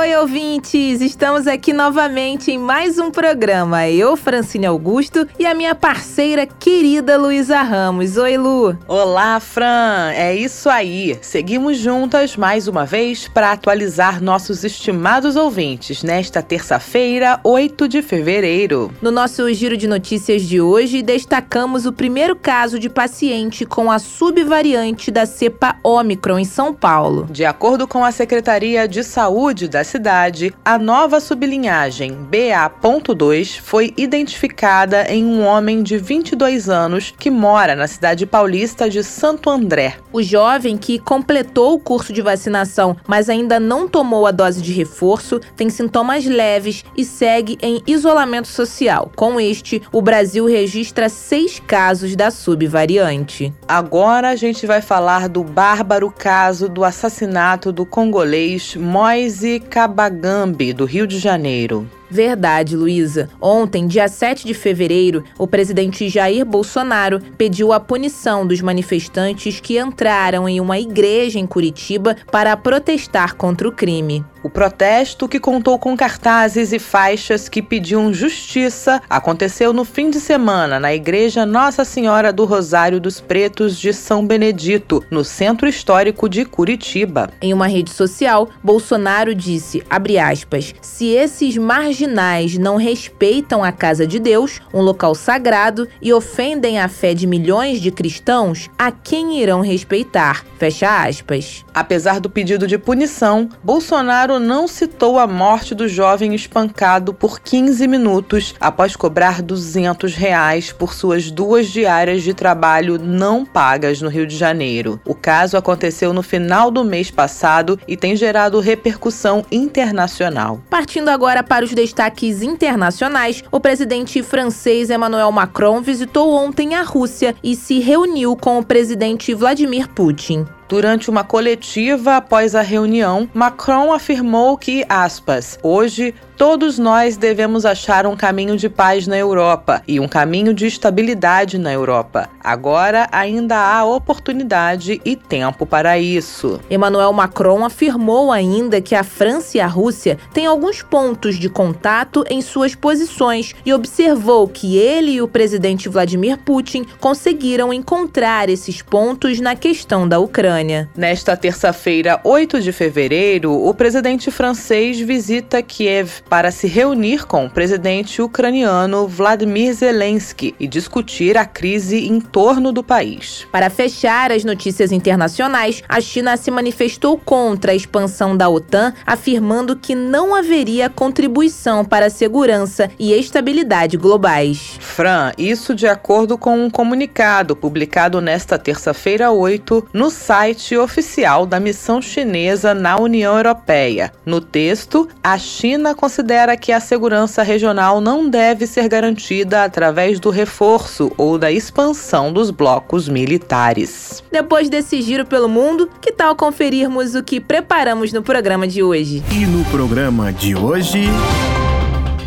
Oi, ouvintes! Estamos aqui novamente em mais um programa. Eu, Francine Augusto, e a minha parceira querida Luísa Ramos. Oi, Lu! Olá, Fran! É isso aí! Seguimos juntas mais uma vez para atualizar nossos estimados ouvintes nesta terça-feira, 8 de fevereiro. No nosso giro de notícias de hoje, destacamos o primeiro caso de paciente com a subvariante da cepa Omicron em São Paulo. De acordo com a Secretaria de Saúde da cidade, a nova sublinhagem BA.2 foi identificada em um homem de 22 anos que mora na cidade paulista de Santo André. O jovem que completou o curso de vacinação, mas ainda não tomou a dose de reforço, tem sintomas leves e segue em isolamento social. Com este, o Brasil registra seis casos da subvariante. Agora a gente vai falar do bárbaro caso do assassinato do congolês Moise Cabagambi, do Rio de Janeiro. Verdade, Luísa. Ontem, dia 7 de fevereiro, o presidente Jair Bolsonaro pediu a punição dos manifestantes que entraram em uma igreja em Curitiba para protestar contra o crime. O protesto, que contou com cartazes e faixas que pediam justiça, aconteceu no fim de semana na Igreja Nossa Senhora do Rosário dos Pretos de São Benedito, no centro histórico de Curitiba. Em uma rede social, Bolsonaro disse, aspas, se esses marginais não respeitam a casa de Deus, um local sagrado, e ofendem a fé de milhões de cristãos, a quem irão respeitar? Fecha aspas. Apesar do pedido de punição, Bolsonaro não citou a morte do jovem espancado por 15 minutos após cobrar 200 reais por suas duas diárias de trabalho não pagas no Rio de Janeiro. O caso aconteceu no final do mês passado e tem gerado repercussão internacional. Partindo agora para os destaques internacionais, o presidente francês Emmanuel Macron visitou ontem a Rússia e se reuniu com o presidente Vladimir Putin. Durante uma coletiva após a reunião, Macron afirmou que, aspas, hoje Todos nós devemos achar um caminho de paz na Europa e um caminho de estabilidade na Europa. Agora ainda há oportunidade e tempo para isso. Emmanuel Macron afirmou ainda que a França e a Rússia têm alguns pontos de contato em suas posições e observou que ele e o presidente Vladimir Putin conseguiram encontrar esses pontos na questão da Ucrânia. Nesta terça-feira, 8 de fevereiro, o presidente francês visita Kiev para se reunir com o presidente ucraniano Vladimir Zelensky e discutir a crise em torno do país. Para fechar as notícias internacionais, a China se manifestou contra a expansão da OTAN, afirmando que não haveria contribuição para a segurança e estabilidade globais. Fran, isso de acordo com um comunicado publicado nesta terça-feira 8 no site oficial da missão chinesa na União Europeia. No texto, a China considera considera que a segurança regional não deve ser garantida através do reforço ou da expansão dos blocos militares. Depois desse giro pelo mundo, que tal conferirmos o que preparamos no programa de hoje? E no programa de hoje.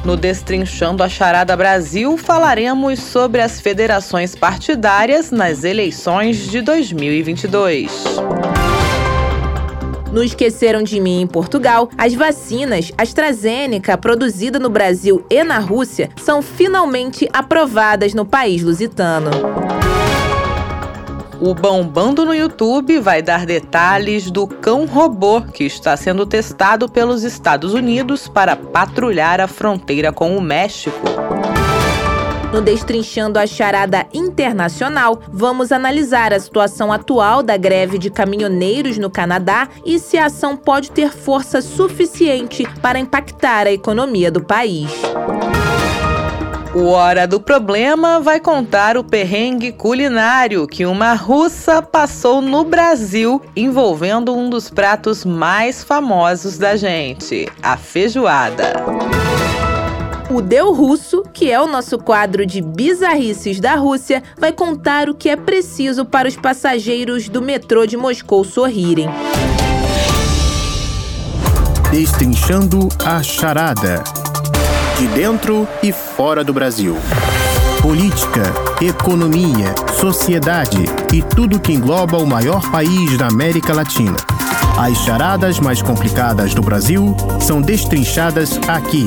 No Destrinchando a Charada Brasil, falaremos sobre as federações partidárias nas eleições de 2022. No Esqueceram de Mim em Portugal, as vacinas AstraZeneca, produzida no Brasil e na Rússia, são finalmente aprovadas no país lusitano. O Bombando no YouTube vai dar detalhes do cão robô que está sendo testado pelos Estados Unidos para patrulhar a fronteira com o México. No Destrinchando a Charada Internacional, vamos analisar a situação atual da greve de caminhoneiros no Canadá e se a ação pode ter força suficiente para impactar a economia do país. O Hora do Problema vai contar o perrengue culinário que uma russa passou no Brasil envolvendo um dos pratos mais famosos da gente, a feijoada. O Deu Russo, que é o nosso quadro de bizarrices da Rússia, vai contar o que é preciso para os passageiros do metrô de Moscou sorrirem. Destrinchando a charada. De dentro e fora do Brasil. política, economia, sociedade e tudo que engloba o maior país da América Latina. As charadas mais complicadas do Brasil são destrinchadas aqui.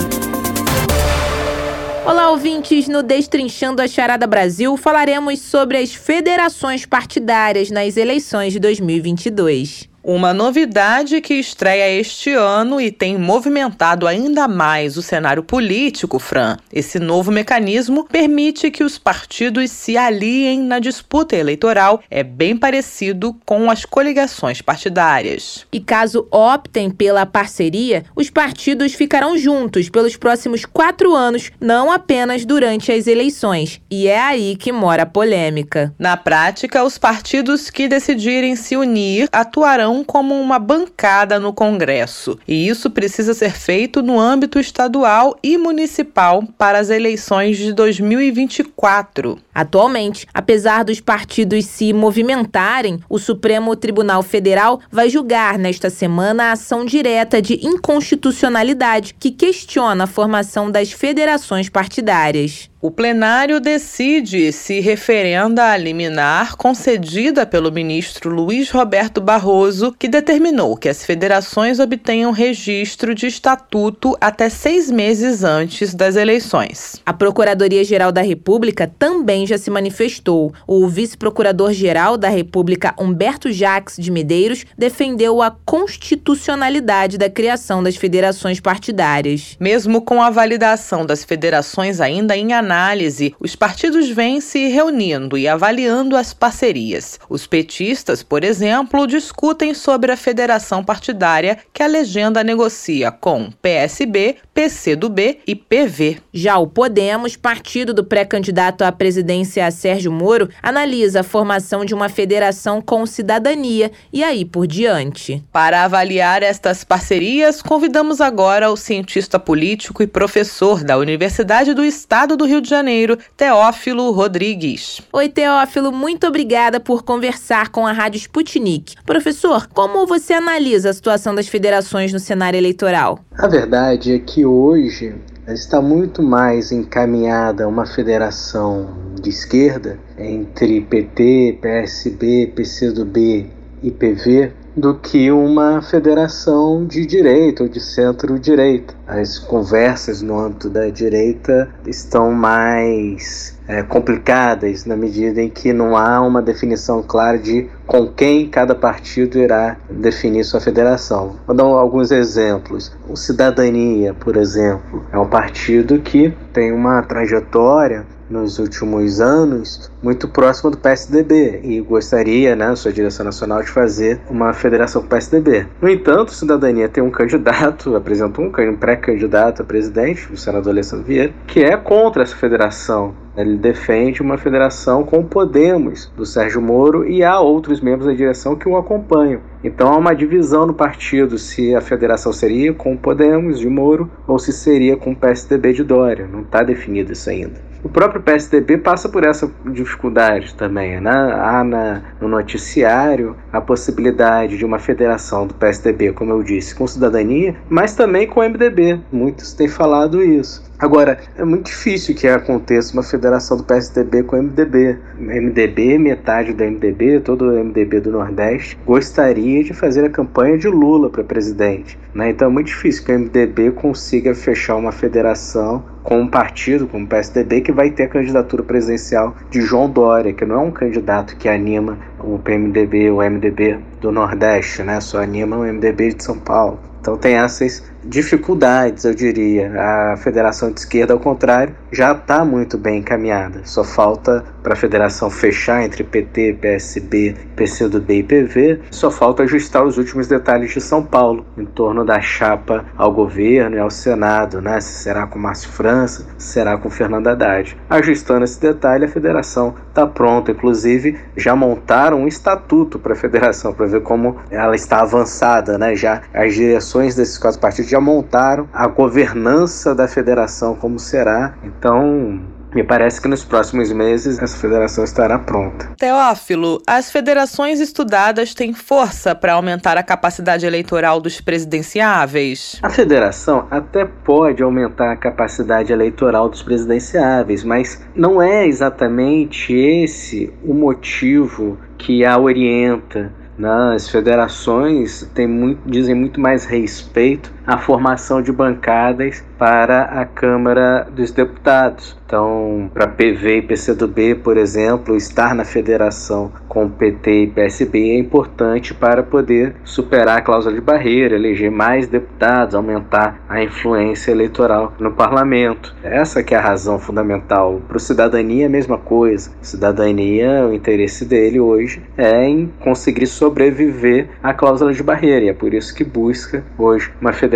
Olá, ouvintes! No Destrinchando a Charada Brasil, falaremos sobre as federações partidárias nas eleições de 2022. Uma novidade que estreia este ano e tem movimentado ainda mais o cenário político, Fran. Esse novo mecanismo permite que os partidos se aliem na disputa eleitoral. É bem parecido com as coligações partidárias. E caso optem pela parceria, os partidos ficarão juntos pelos próximos quatro anos, não apenas durante as eleições. E é aí que mora a polêmica. Na prática, os partidos que decidirem se unir atuarão como uma bancada no Congresso, e isso precisa ser feito no âmbito estadual e municipal para as eleições de 2024. Atualmente, apesar dos partidos se movimentarem, o Supremo Tribunal Federal vai julgar nesta semana a ação direta de inconstitucionalidade que questiona a formação das federações partidárias. O plenário decide se referenda a liminar concedida pelo ministro Luiz Roberto Barroso, que determinou que as federações obtenham registro de estatuto até seis meses antes das eleições. A Procuradoria-Geral da República também já se manifestou. O vice-procurador-geral da República, Humberto Jacques de Medeiros, defendeu a constitucionalidade da criação das federações partidárias. Mesmo com a validação das federações ainda em análise, análise, os partidos vêm se reunindo e avaliando as parcerias. Os petistas, por exemplo, discutem sobre a federação partidária que a legenda negocia com PSB, PCdoB e PV. Já o Podemos, partido do pré-candidato à presidência Sérgio Moro, analisa a formação de uma federação com cidadania e aí por diante. Para avaliar estas parcerias, convidamos agora o cientista político e professor da Universidade do Estado do Rio de de Janeiro, Teófilo Rodrigues. Oi, Teófilo, muito obrigada por conversar com a Rádio Sputnik. Professor, como você analisa a situação das federações no cenário eleitoral? A verdade é que hoje está muito mais encaminhada uma federação de esquerda entre PT, PSB, PCdoB e PV do que uma federação de direita ou de centro-direita. As conversas no âmbito da direita estão mais é, complicadas na medida em que não há uma definição clara de com quem cada partido irá definir sua federação. Vou dar alguns exemplos. O Cidadania, por exemplo, é um partido que tem uma trajetória nos últimos anos muito próximo do PSDB e gostaria, né, sua direção nacional, de fazer uma federação com o PSDB. No entanto, Cidadania tem um candidato, apresentou um pré-candidato a presidente, o senador Alessandro Vieira, que é contra essa federação. Ele defende uma federação com Podemos, do Sérgio Moro, e há outros membros da direção que o acompanham. Então há uma divisão no partido se a federação seria com Podemos de Moro ou se seria com o PSDB de Dória. Não está definido isso ainda. O próprio PSDB passa por essa dificuldade também. Né? Há na, no noticiário a possibilidade de uma federação do PSDB, como eu disse, com cidadania, mas também com o MDB. Muitos têm falado isso. Agora, é muito difícil que aconteça uma federação do PSDB com o MDB. MDB, metade do MDB, todo o MDB do Nordeste, gostaria de fazer a campanha de Lula para presidente. Né? Então é muito difícil que o MDB consiga fechar uma federação com um partido, como o PSDB, que vai ter a candidatura presidencial de João Dória, que não é um candidato que anima o PMDB, o MDB do Nordeste, né? só anima o MDB de São Paulo. Então tem essas dificuldades, eu diria. A federação de esquerda, ao contrário, já está muito bem encaminhada. Só falta para a federação fechar entre PT, PSB, PCdoB e PV. Só falta ajustar os últimos detalhes de São Paulo, em torno da chapa ao governo e ao Senado, né? Se será com Márcio França, se será com Fernando Haddad. Ajustando esse detalhe, a federação está pronta. Inclusive, já montaram um estatuto para a federação, para ver como ela está avançada, né? Já as direções desses quatro partidos já montaram a governança da federação, como será. Então, me parece que nos próximos meses essa federação estará pronta. Teófilo, as federações estudadas têm força para aumentar a capacidade eleitoral dos presidenciáveis? A federação até pode aumentar a capacidade eleitoral dos presidenciáveis, mas não é exatamente esse o motivo que a orienta. Né? As federações têm muito, dizem muito mais respeito à formação de bancadas para a Câmara dos Deputados. Então, para PV e PCdoB, por exemplo, estar na federação com PT e PSB é importante para poder superar a cláusula de barreira, eleger mais deputados, aumentar a influência eleitoral no parlamento. Essa que é a razão fundamental. Para o cidadania a mesma coisa. Cidadania, o interesse dele hoje é em conseguir sobreviver à cláusula de barreira e é por isso que busca hoje uma federação.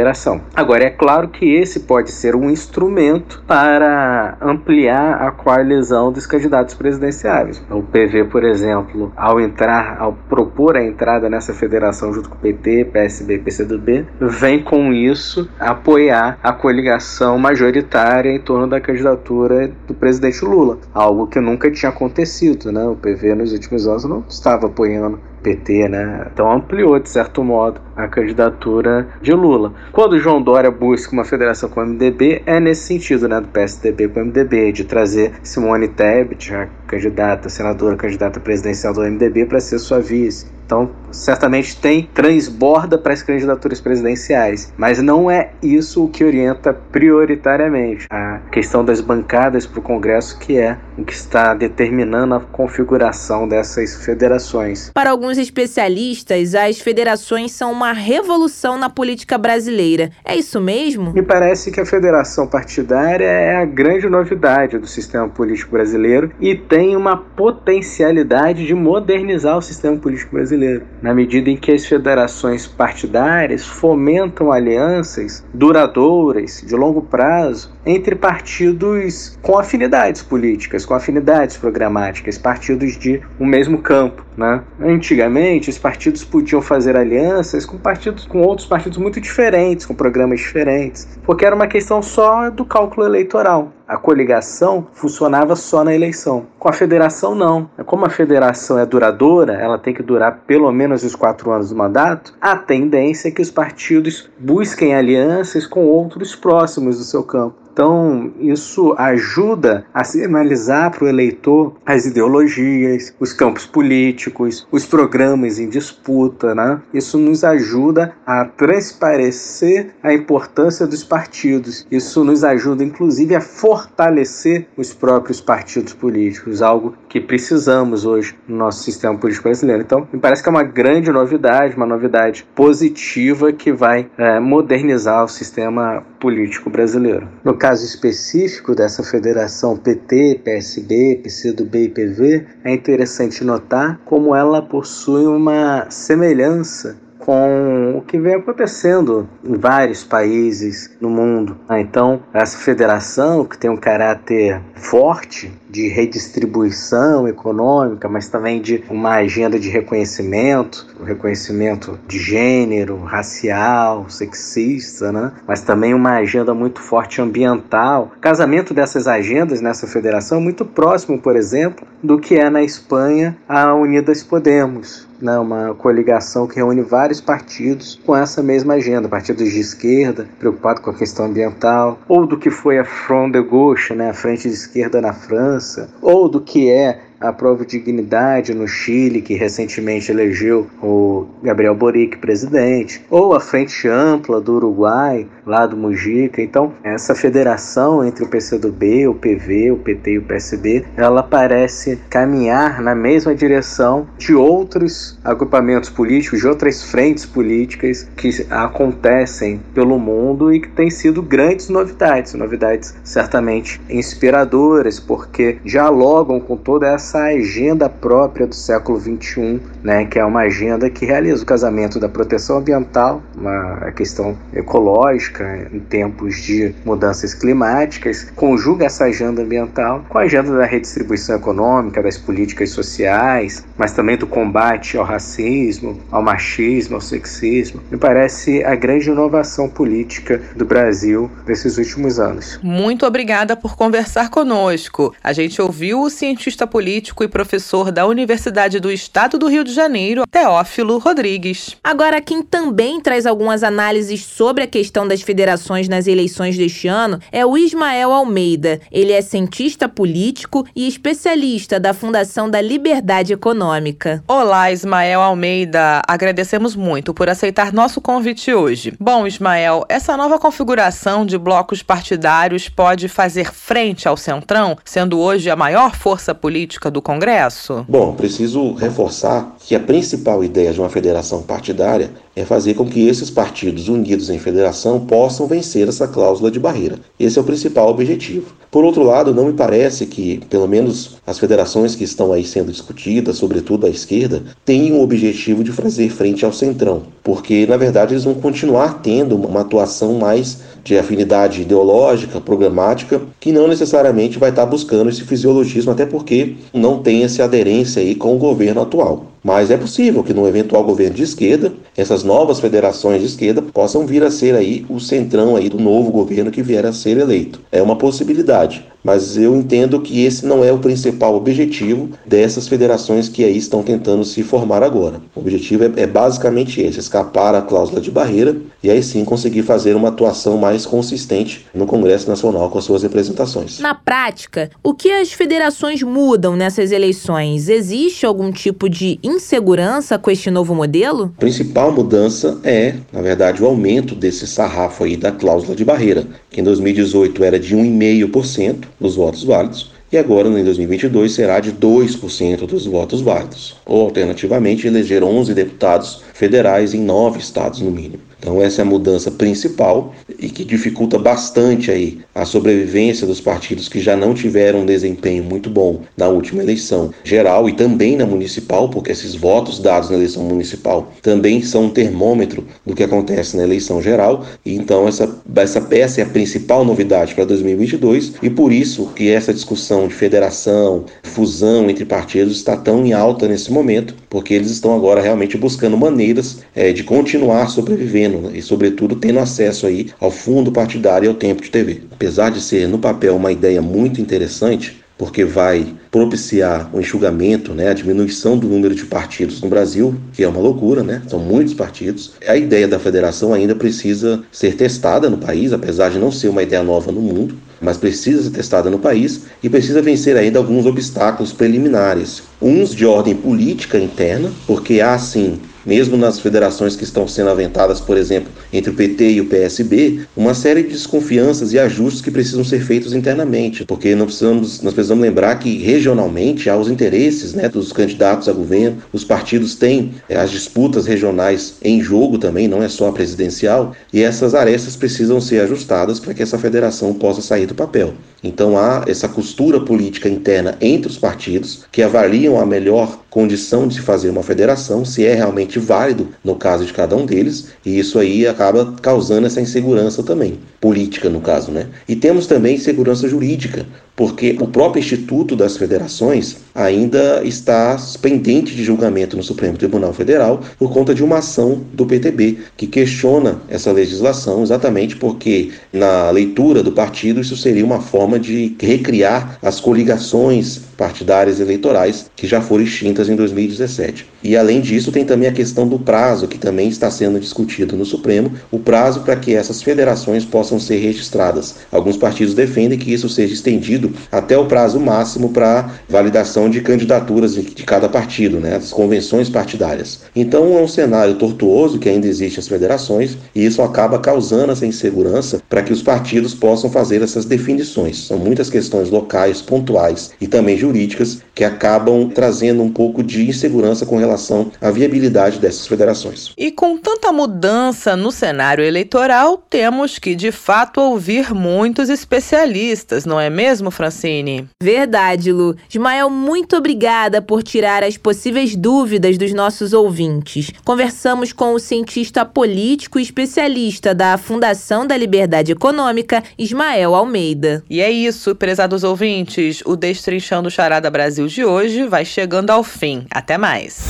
Agora, é claro que esse pode ser um instrumento para ampliar a coalizão dos candidatos presidenciáveis. O PV, por exemplo, ao entrar, ao propor a entrada nessa federação junto com o PT, PSB e PCdoB, vem com isso apoiar a coligação majoritária em torno da candidatura do presidente Lula, algo que nunca tinha acontecido, né? O PV nos últimos anos não estava apoiando PT, né? Então ampliou, de certo modo, a candidatura de Lula. Quando João Dória busca uma federação com o MDB, é nesse sentido, né? Do PSDB com o MDB, de trazer Simone Tebet, a candidata, senadora, candidata presidencial do MDB, para ser sua vice. Então, certamente tem transborda para as candidaturas presidenciais, mas não é isso o que orienta prioritariamente a questão das bancadas para o Congresso, que é o que está determinando a configuração dessas federações. Para alguns especialistas, as federações são uma revolução na política brasileira. É isso mesmo? Me parece que a federação partidária é a grande novidade do sistema político brasileiro e tem uma potencialidade de modernizar o sistema político brasileiro brasileiro, na medida em que as federações partidárias fomentam alianças duradouras, de longo prazo, entre partidos com afinidades políticas, com afinidades programáticas, partidos de um mesmo campo. Né? Antigamente, os partidos podiam fazer alianças com partidos com outros partidos muito diferentes, com programas diferentes, porque era uma questão só do cálculo eleitoral. A coligação funcionava só na eleição. Com a federação, não. Como a federação é duradoura, ela tem que durar pelo menos os quatro anos do mandato, a tendência é que os partidos busquem alianças com outros próximos do seu campo. Então, isso ajuda a sinalizar para o eleitor as ideologias, os campos políticos, os programas em disputa. Né? Isso nos ajuda a transparecer a importância dos partidos. Isso nos ajuda, inclusive, a fortalecer os próprios partidos políticos, algo que precisamos hoje no nosso sistema político brasileiro. Então, me parece que é uma grande novidade, uma novidade positiva que vai é, modernizar o sistema político brasileiro. No caso específico dessa federação PT, PSB, PCdoB e PV, é interessante notar como ela possui uma semelhança com o que vem acontecendo em vários países no mundo. Ah, então, essa federação, que tem um caráter forte de redistribuição econômica, mas também de uma agenda de reconhecimento, reconhecimento de gênero, racial, sexista, né? mas também uma agenda muito forte ambiental. O casamento dessas agendas nessa federação é muito próximo, por exemplo, do que é na Espanha a Unidas Podemos, né, uma coligação que reúne vários partidos com essa mesma agenda, partidos de esquerda preocupados com a questão ambiental, ou do que foi a Front de Gauche, né, a frente de esquerda na França, ou do que é a Prova de Dignidade no Chile, que recentemente elegeu o Gabriel Boric presidente, ou a Frente Ampla do Uruguai, lá do Mujica. Então, essa federação entre o PCdoB, o PV, o PT e o PSB, ela parece caminhar na mesma direção de outros agrupamentos políticos, de outras frentes políticas que acontecem pelo mundo e que têm sido grandes novidades, novidades certamente inspiradoras, porque dialogam com toda essa essa agenda própria do século XXI, né, que é uma agenda que realiza o casamento da proteção ambiental, uma questão ecológica em tempos de mudanças climáticas, conjuga essa agenda ambiental com a agenda da redistribuição econômica, das políticas sociais, mas também do combate ao racismo, ao machismo, ao sexismo. Me parece a grande inovação política do Brasil nesses últimos anos. Muito obrigada por conversar conosco. A gente ouviu o cientista político e professor da Universidade do Estado do Rio de Janeiro, Teófilo Rodrigues. Agora, quem também traz algumas análises sobre a questão das federações nas eleições deste ano é o Ismael Almeida. Ele é cientista político e especialista da Fundação da Liberdade Econômica. Olá, Ismael Almeida. Agradecemos muito por aceitar nosso convite hoje. Bom, Ismael, essa nova configuração de blocos partidários pode fazer frente ao Centrão, sendo hoje a maior força política do Congresso? Bom, preciso reforçar que a principal ideia de uma federação partidária é fazer com que esses partidos unidos em federação possam vencer essa cláusula de barreira. Esse é o principal objetivo. Por outro lado, não me parece que, pelo menos as federações que estão aí sendo discutidas, sobretudo a esquerda, tenham o objetivo de fazer frente ao centrão, porque na verdade eles vão continuar tendo uma atuação mais de afinidade ideológica, programática, que não necessariamente vai estar buscando esse fisiologismo, até porque não tem essa aderência aí com o governo atual. Mas é possível que no eventual governo de esquerda, essas novas federações de esquerda possam vir a ser aí o centrão aí do novo governo que vier a ser eleito. É uma possibilidade, mas eu entendo que esse não é o principal objetivo dessas federações que aí estão tentando se formar agora. O objetivo é, é basicamente esse: escapar à cláusula de barreira e aí sim conseguir fazer uma atuação mais consistente no Congresso Nacional com as suas representações. Na prática, o que as federações mudam nessas eleições? Existe algum tipo de insegurança com este novo modelo? A principal mudança é, na verdade, o aumento desse sarrafo aí da cláusula de barreira, que em 2018 era de 1,5% dos votos válidos e agora em 2022 será de 2% dos votos válidos, ou alternativamente eleger 11 deputados federais em nove estados no mínimo. Então essa é a mudança principal e que dificulta bastante aí a sobrevivência dos partidos que já não tiveram um desempenho muito bom na última eleição geral e também na municipal, porque esses votos dados na eleição municipal também são um termômetro do que acontece na eleição geral. E então essa essa peça é a principal novidade para 2022 e por isso que essa discussão de federação, fusão entre partidos está tão em alta nesse momento, porque eles estão agora realmente buscando maneiras é, de continuar sobrevivendo né? e, sobretudo, tendo acesso aí ao fundo partidário e ao tempo de TV. Apesar de ser, no papel, uma ideia muito interessante, porque vai propiciar o enxugamento, né, a diminuição do número de partidos no Brasil, que é uma loucura, né? São muitos partidos. A ideia da federação ainda precisa ser testada no país, apesar de não ser uma ideia nova no mundo, mas precisa ser testada no país e precisa vencer ainda alguns obstáculos preliminares. Uns de ordem política interna, porque há sim mesmo nas federações que estão sendo aventadas, por exemplo, entre o PT e o PSB, uma série de desconfianças e ajustes que precisam ser feitos internamente, porque nós precisamos, nós precisamos lembrar que regionalmente há os interesses né, dos candidatos a governo, os partidos têm é, as disputas regionais em jogo também, não é só a presidencial, e essas arestas precisam ser ajustadas para que essa federação possa sair do papel. Então há essa costura política interna entre os partidos que avaliam a melhor condição de se fazer uma federação, se é realmente válido no caso de cada um deles, e isso aí acaba causando essa insegurança também, política no caso, né? E temos também insegurança jurídica, porque o próprio Instituto das Federações ainda está pendente de julgamento no Supremo Tribunal Federal por conta de uma ação do PTB que questiona essa legislação exatamente porque na leitura do partido isso seria uma forma de recriar as coligações partidárias eleitorais que já foram extintas em 2017. E além disso, tem também a questão do prazo, que também está sendo discutido no Supremo, o prazo para que essas federações possam ser registradas. Alguns partidos defendem que isso seja estendido até o prazo máximo para validação de candidaturas de, cada partido, né, as convenções partidárias. Então é um cenário tortuoso que ainda existe as federações e isso acaba causando essa insegurança para que os partidos possam fazer essas definições. São muitas questões locais, pontuais e também jurídicas jurídicas que acabam trazendo um pouco de insegurança com relação à viabilidade dessas federações. E com tanta mudança no cenário eleitoral, temos que de fato ouvir muitos especialistas, não é mesmo, Francine? Verdade, Lu. Ismael, muito obrigada por tirar as possíveis dúvidas dos nossos ouvintes. Conversamos com o cientista político e especialista da Fundação da Liberdade Econômica, Ismael Almeida. E é isso, prezados ouvintes. O Destrinchando Charada Brasil de hoje vai chegando ao fim. Até mais.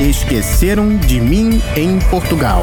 Esqueceram de mim em Portugal.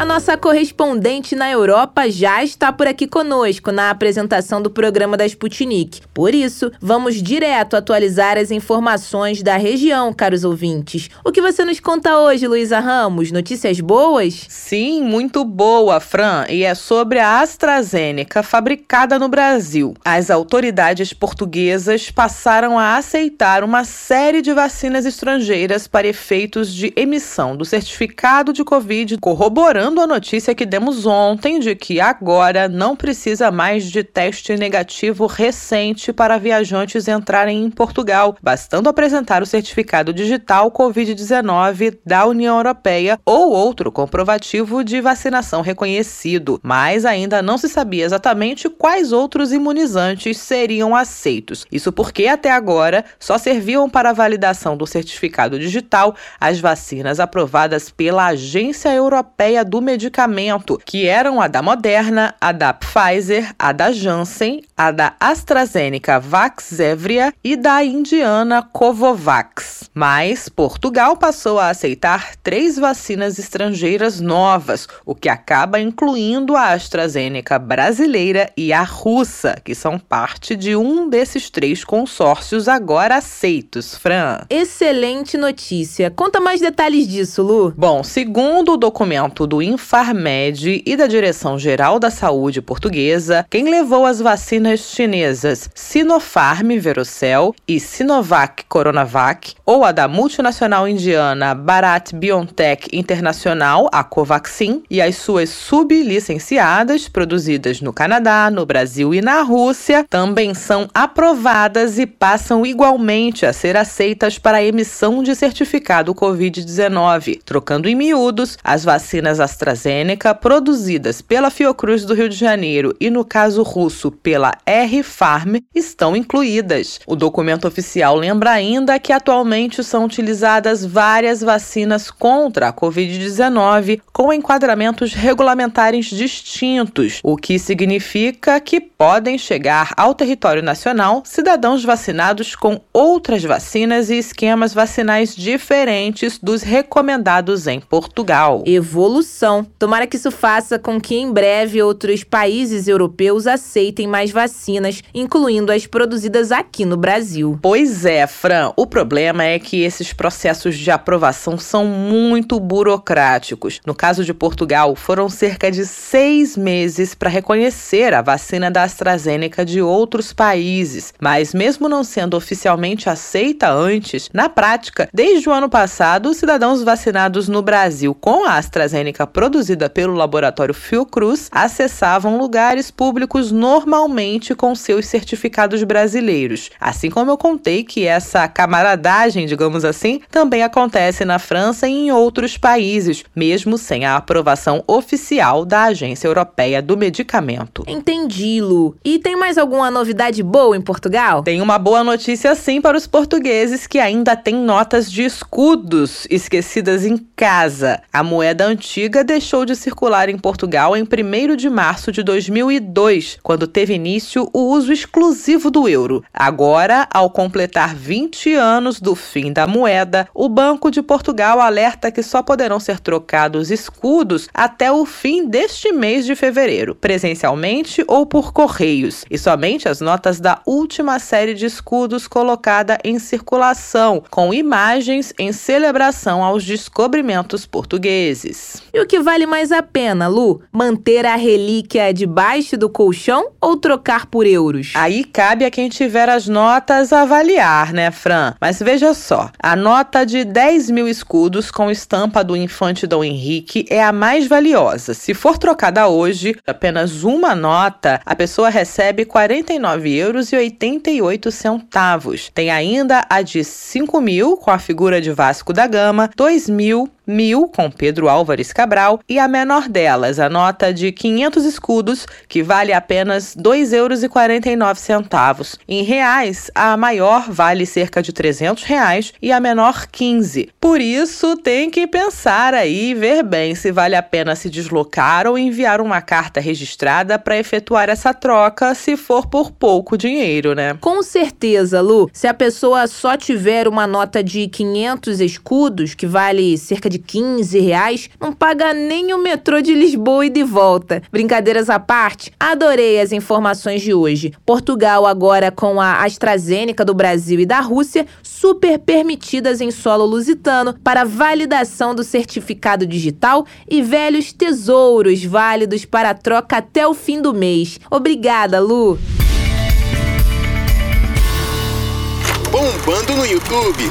A nossa correspondente na Europa já está por aqui conosco na apresentação do programa da Sputnik. Por isso, vamos direto atualizar as informações da região, caros ouvintes. O que você nos conta hoje, Luísa Ramos? Notícias boas? Sim, muito boa, Fran, e é sobre a AstraZeneca fabricada no Brasil. As autoridades portuguesas passaram a aceitar uma série de vacinas estrangeiras para efeitos de emissão do certificado de Covid, corroborando a notícia que demos ontem de que agora não precisa mais de teste negativo recente para viajantes entrarem em Portugal, bastando apresentar o certificado digital Covid-19 da União Europeia ou outro comprovativo de vacinação reconhecido. Mas ainda não se sabia exatamente quais outros imunizantes seriam aceitos. Isso porque até agora só serviam para a validação do certificado digital as vacinas aprovadas pela Agência Europeia do medicamento, que eram a da Moderna, a da Pfizer, a da Janssen, a da AstraZeneca Vaxzevria e da indiana Covovax. Mas Portugal passou a aceitar três vacinas estrangeiras novas, o que acaba incluindo a AstraZeneca brasileira e a russa, que são parte de um desses três consórcios agora aceitos. Fran. Excelente notícia. Conta mais detalhes disso, Lu. Bom, segundo o documento do Infarmed e da Direção-Geral da Saúde Portuguesa, quem levou as vacinas chinesas Sinopharm Verocell e Sinovac Coronavac, ou a da multinacional indiana Bharat Biotech Internacional, a Covaxin, e as suas sublicenciadas, produzidas no Canadá, no Brasil e na Rússia, também são aprovadas e passam igualmente a ser aceitas para a emissão de certificado Covid-19, trocando em miúdos as vacinas AstraZeneca produzidas pela Fiocruz do Rio de Janeiro e, no caso russo, pela R-Farm, estão incluídas. O documento oficial lembra ainda que atualmente são utilizadas várias vacinas contra a Covid-19 com enquadramentos regulamentares distintos, o que significa que podem chegar ao território nacional cidadãos vacinados com outras vacinas e esquemas vacinais diferentes dos recomendados em Portugal. Evolução. Tomara que isso faça com que em breve outros países europeus aceitem mais vacinas, incluindo as produzidas aqui no Brasil. Pois é, Fran. O problema é que esses processos de aprovação são muito burocráticos. No caso de Portugal, foram cerca de seis meses para reconhecer a vacina da AstraZeneca de outros países. Mas, mesmo não sendo oficialmente aceita antes, na prática, desde o ano passado, os cidadãos vacinados no Brasil com a AstraZeneca produzida pelo laboratório Fiocruz acessavam lugares públicos normalmente com seus certificados brasileiros. Assim como eu contei que essa camaradagem, digamos assim, também acontece na França e em outros países, mesmo sem a aprovação oficial da Agência Europeia do Medicamento. Entendi, Lu. E tem mais alguma novidade boa em Portugal? Tem uma boa notícia sim para os portugueses que ainda têm notas de escudos esquecidas em casa. A moeda antiga deixou de circular em Portugal em 1 de março de 2002, quando teve início o uso exclusivo do euro. Agora, ao completar 20 anos do fim da moeda, o Banco de Portugal alerta que só poderão ser trocados escudos até o fim deste mês de fevereiro, presencialmente ou por correios, e somente as notas da última série de escudos colocada em circulação, com imagens em celebração aos descobrimentos portugueses. E o que vale mais a pena, Lu? Manter a relíquia debaixo do colchão ou trocar por euros? Aí cabe a quem tiver as notas avaliar, né, Fran? Mas veja só: a nota de 10 mil escudos com estampa do infante Dom Henrique é a mais valiosa. Se for trocada hoje, apenas uma nota, a pessoa recebe R$ 49,88 euros centavos. Tem ainda a de 5 mil com a figura de Vasco da Gama, 2 mil mil com Pedro Álvares Cabral e a menor delas, a nota de 500 escudos, que vale apenas R$ 2,49. Em reais, a maior vale cerca de 300 reais e a menor 15. Por isso, tem que pensar aí e ver bem se vale a pena se deslocar ou enviar uma carta registrada para efetuar essa troca, se for por pouco dinheiro, né? Com certeza, Lu. Se a pessoa só tiver uma nota de 500 escudos, que vale cerca de 15 reais, não paga nem o metrô de Lisboa e de volta. Brincadeiras à parte, adorei as informações de hoje. Portugal agora com a AstraZeneca do Brasil e da Rússia, super permitidas em solo lusitano para validação do certificado digital e velhos tesouros válidos para troca até o fim do mês. Obrigada, Lu! Bombando no YouTube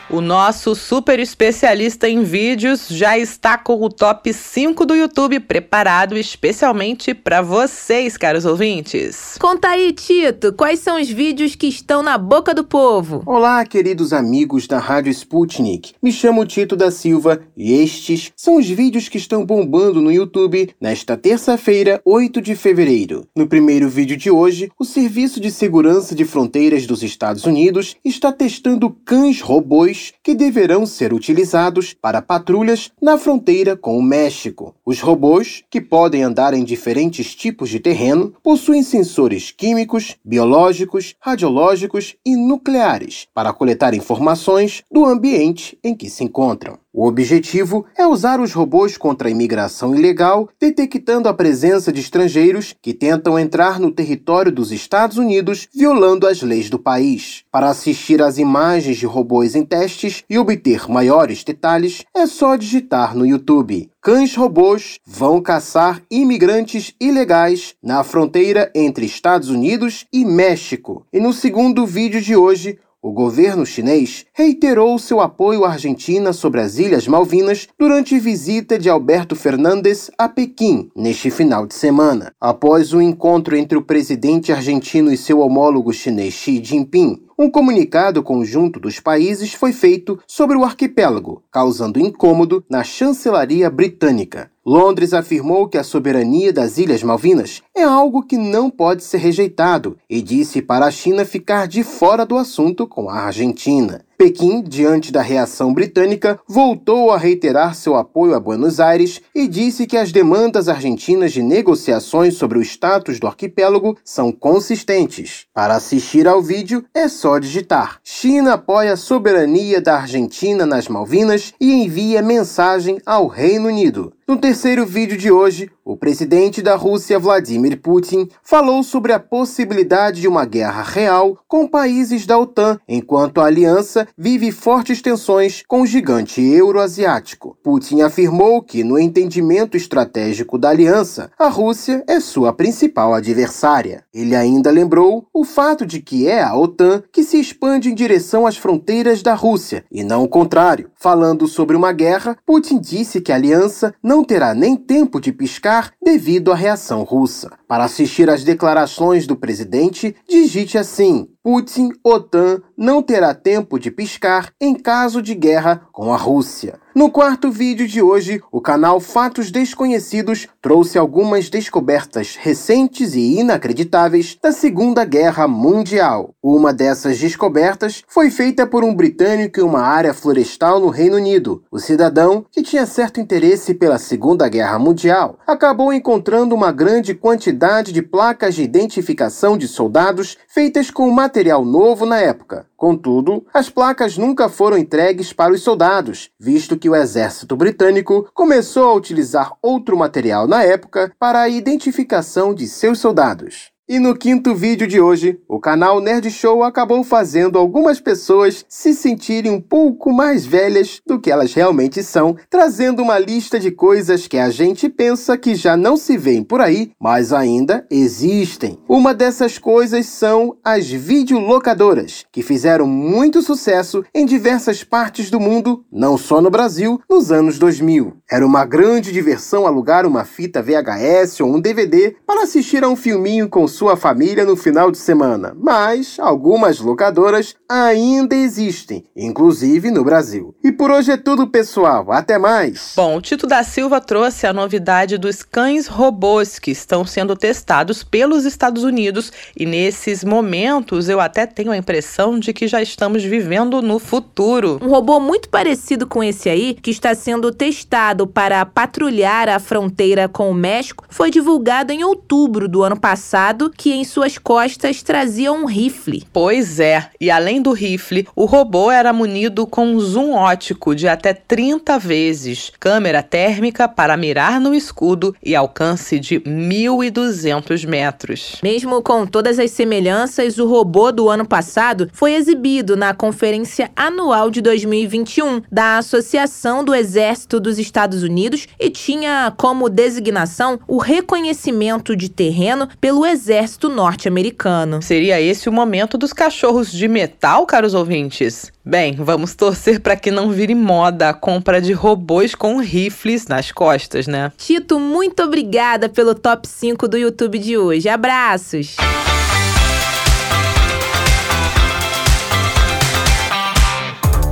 O nosso super especialista em vídeos já está com o top 5 do YouTube preparado especialmente para vocês, caros ouvintes. Conta aí, Tito, quais são os vídeos que estão na boca do povo? Olá, queridos amigos da Rádio Sputnik. Me chamo Tito da Silva e estes são os vídeos que estão bombando no YouTube nesta terça-feira, 8 de fevereiro. No primeiro vídeo de hoje, o Serviço de Segurança de Fronteiras dos Estados Unidos está testando cães robôs que deverão ser utilizados para patrulhas na fronteira com o México. Os robôs, que podem andar em diferentes tipos de terreno, possuem sensores químicos, biológicos, radiológicos e nucleares para coletar informações do ambiente em que se encontram. O objetivo é usar os robôs contra a imigração ilegal, detectando a presença de estrangeiros que tentam entrar no território dos Estados Unidos, violando as leis do país. Para assistir às imagens de robôs em testes e obter maiores detalhes, é só digitar no YouTube. Cães robôs vão caçar imigrantes ilegais na fronteira entre Estados Unidos e México. E no segundo vídeo de hoje, o governo chinês reiterou seu apoio à Argentina sobre as Ilhas Malvinas durante visita de Alberto Fernandes a Pequim neste final de semana. Após o encontro entre o presidente argentino e seu homólogo chinês Xi Jinping, um comunicado conjunto dos países foi feito sobre o arquipélago, causando incômodo na chancelaria britânica. Londres afirmou que a soberania das Ilhas Malvinas é algo que não pode ser rejeitado e disse para a China ficar de fora do assunto com a Argentina. Pequim, diante da reação britânica, voltou a reiterar seu apoio a Buenos Aires e disse que as demandas argentinas de negociações sobre o status do arquipélago são consistentes. Para assistir ao vídeo, é só digitar: China apoia a soberania da Argentina nas Malvinas e envia mensagem ao Reino Unido. No terceiro vídeo de hoje, o presidente da Rússia, Vladimir Putin, falou sobre a possibilidade de uma guerra real com países da OTAN, enquanto a aliança vive fortes tensões com o gigante euroasiático. Putin afirmou que, no entendimento estratégico da aliança, a Rússia é sua principal adversária. Ele ainda lembrou o fato de que é a OTAN que se expande em direção às fronteiras da Rússia, e não o contrário. Falando sobre uma guerra, Putin disse que a aliança não terá nem tempo de piscar devido à reação russa. Para assistir às declarações do presidente, digite assim: Putin, OTAN não terá tempo de piscar em caso de guerra com a Rússia. No quarto vídeo de hoje, o canal Fatos Desconhecidos trouxe algumas descobertas recentes e inacreditáveis da Segunda Guerra Mundial. Uma dessas descobertas foi feita por um britânico em uma área florestal no Reino Unido. O cidadão, que tinha certo interesse pela Segunda Guerra Mundial, acabou encontrando uma grande quantidade de placas de identificação de soldados feitas com material novo na época. Contudo, as placas nunca foram entregues para os soldados, visto que o exército britânico começou a utilizar outro material na época para a identificação de seus soldados. E no quinto vídeo de hoje, o canal Nerd Show acabou fazendo algumas pessoas se sentirem um pouco mais velhas do que elas realmente são, trazendo uma lista de coisas que a gente pensa que já não se vêem por aí, mas ainda existem. Uma dessas coisas são as videolocadoras, que fizeram muito sucesso em diversas partes do mundo, não só no Brasil, nos anos 2000. Era uma grande diversão alugar uma fita VHS ou um DVD para assistir a um filminho com sua família no final de semana, mas algumas locadoras ainda existem, inclusive no Brasil. E por hoje é tudo, pessoal. Até mais! Bom, o Tito da Silva trouxe a novidade dos cães robôs que estão sendo testados pelos Estados Unidos e nesses momentos eu até tenho a impressão de que já estamos vivendo no futuro. Um robô muito parecido com esse aí, que está sendo testado para patrulhar a fronteira com o México, foi divulgado em outubro do ano passado que em suas costas trazia um rifle. Pois é, e além do rifle, o robô era munido com um zoom ótico de até 30 vezes, câmera térmica para mirar no escudo e alcance de 1.200 metros. Mesmo com todas as semelhanças, o robô do ano passado foi exibido na Conferência Anual de 2021 da Associação do Exército dos Estados Unidos e tinha como designação o reconhecimento de terreno pelo Exército exército norte-americano. Seria esse o momento dos cachorros de metal, caros ouvintes? Bem, vamos torcer para que não vire moda a compra de robôs com rifles nas costas, né? Tito, muito obrigada pelo top 5 do YouTube de hoje. Abraços!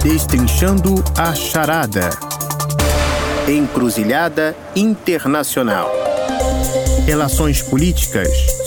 Destrinchando a charada. Encruzilhada Internacional relações políticas,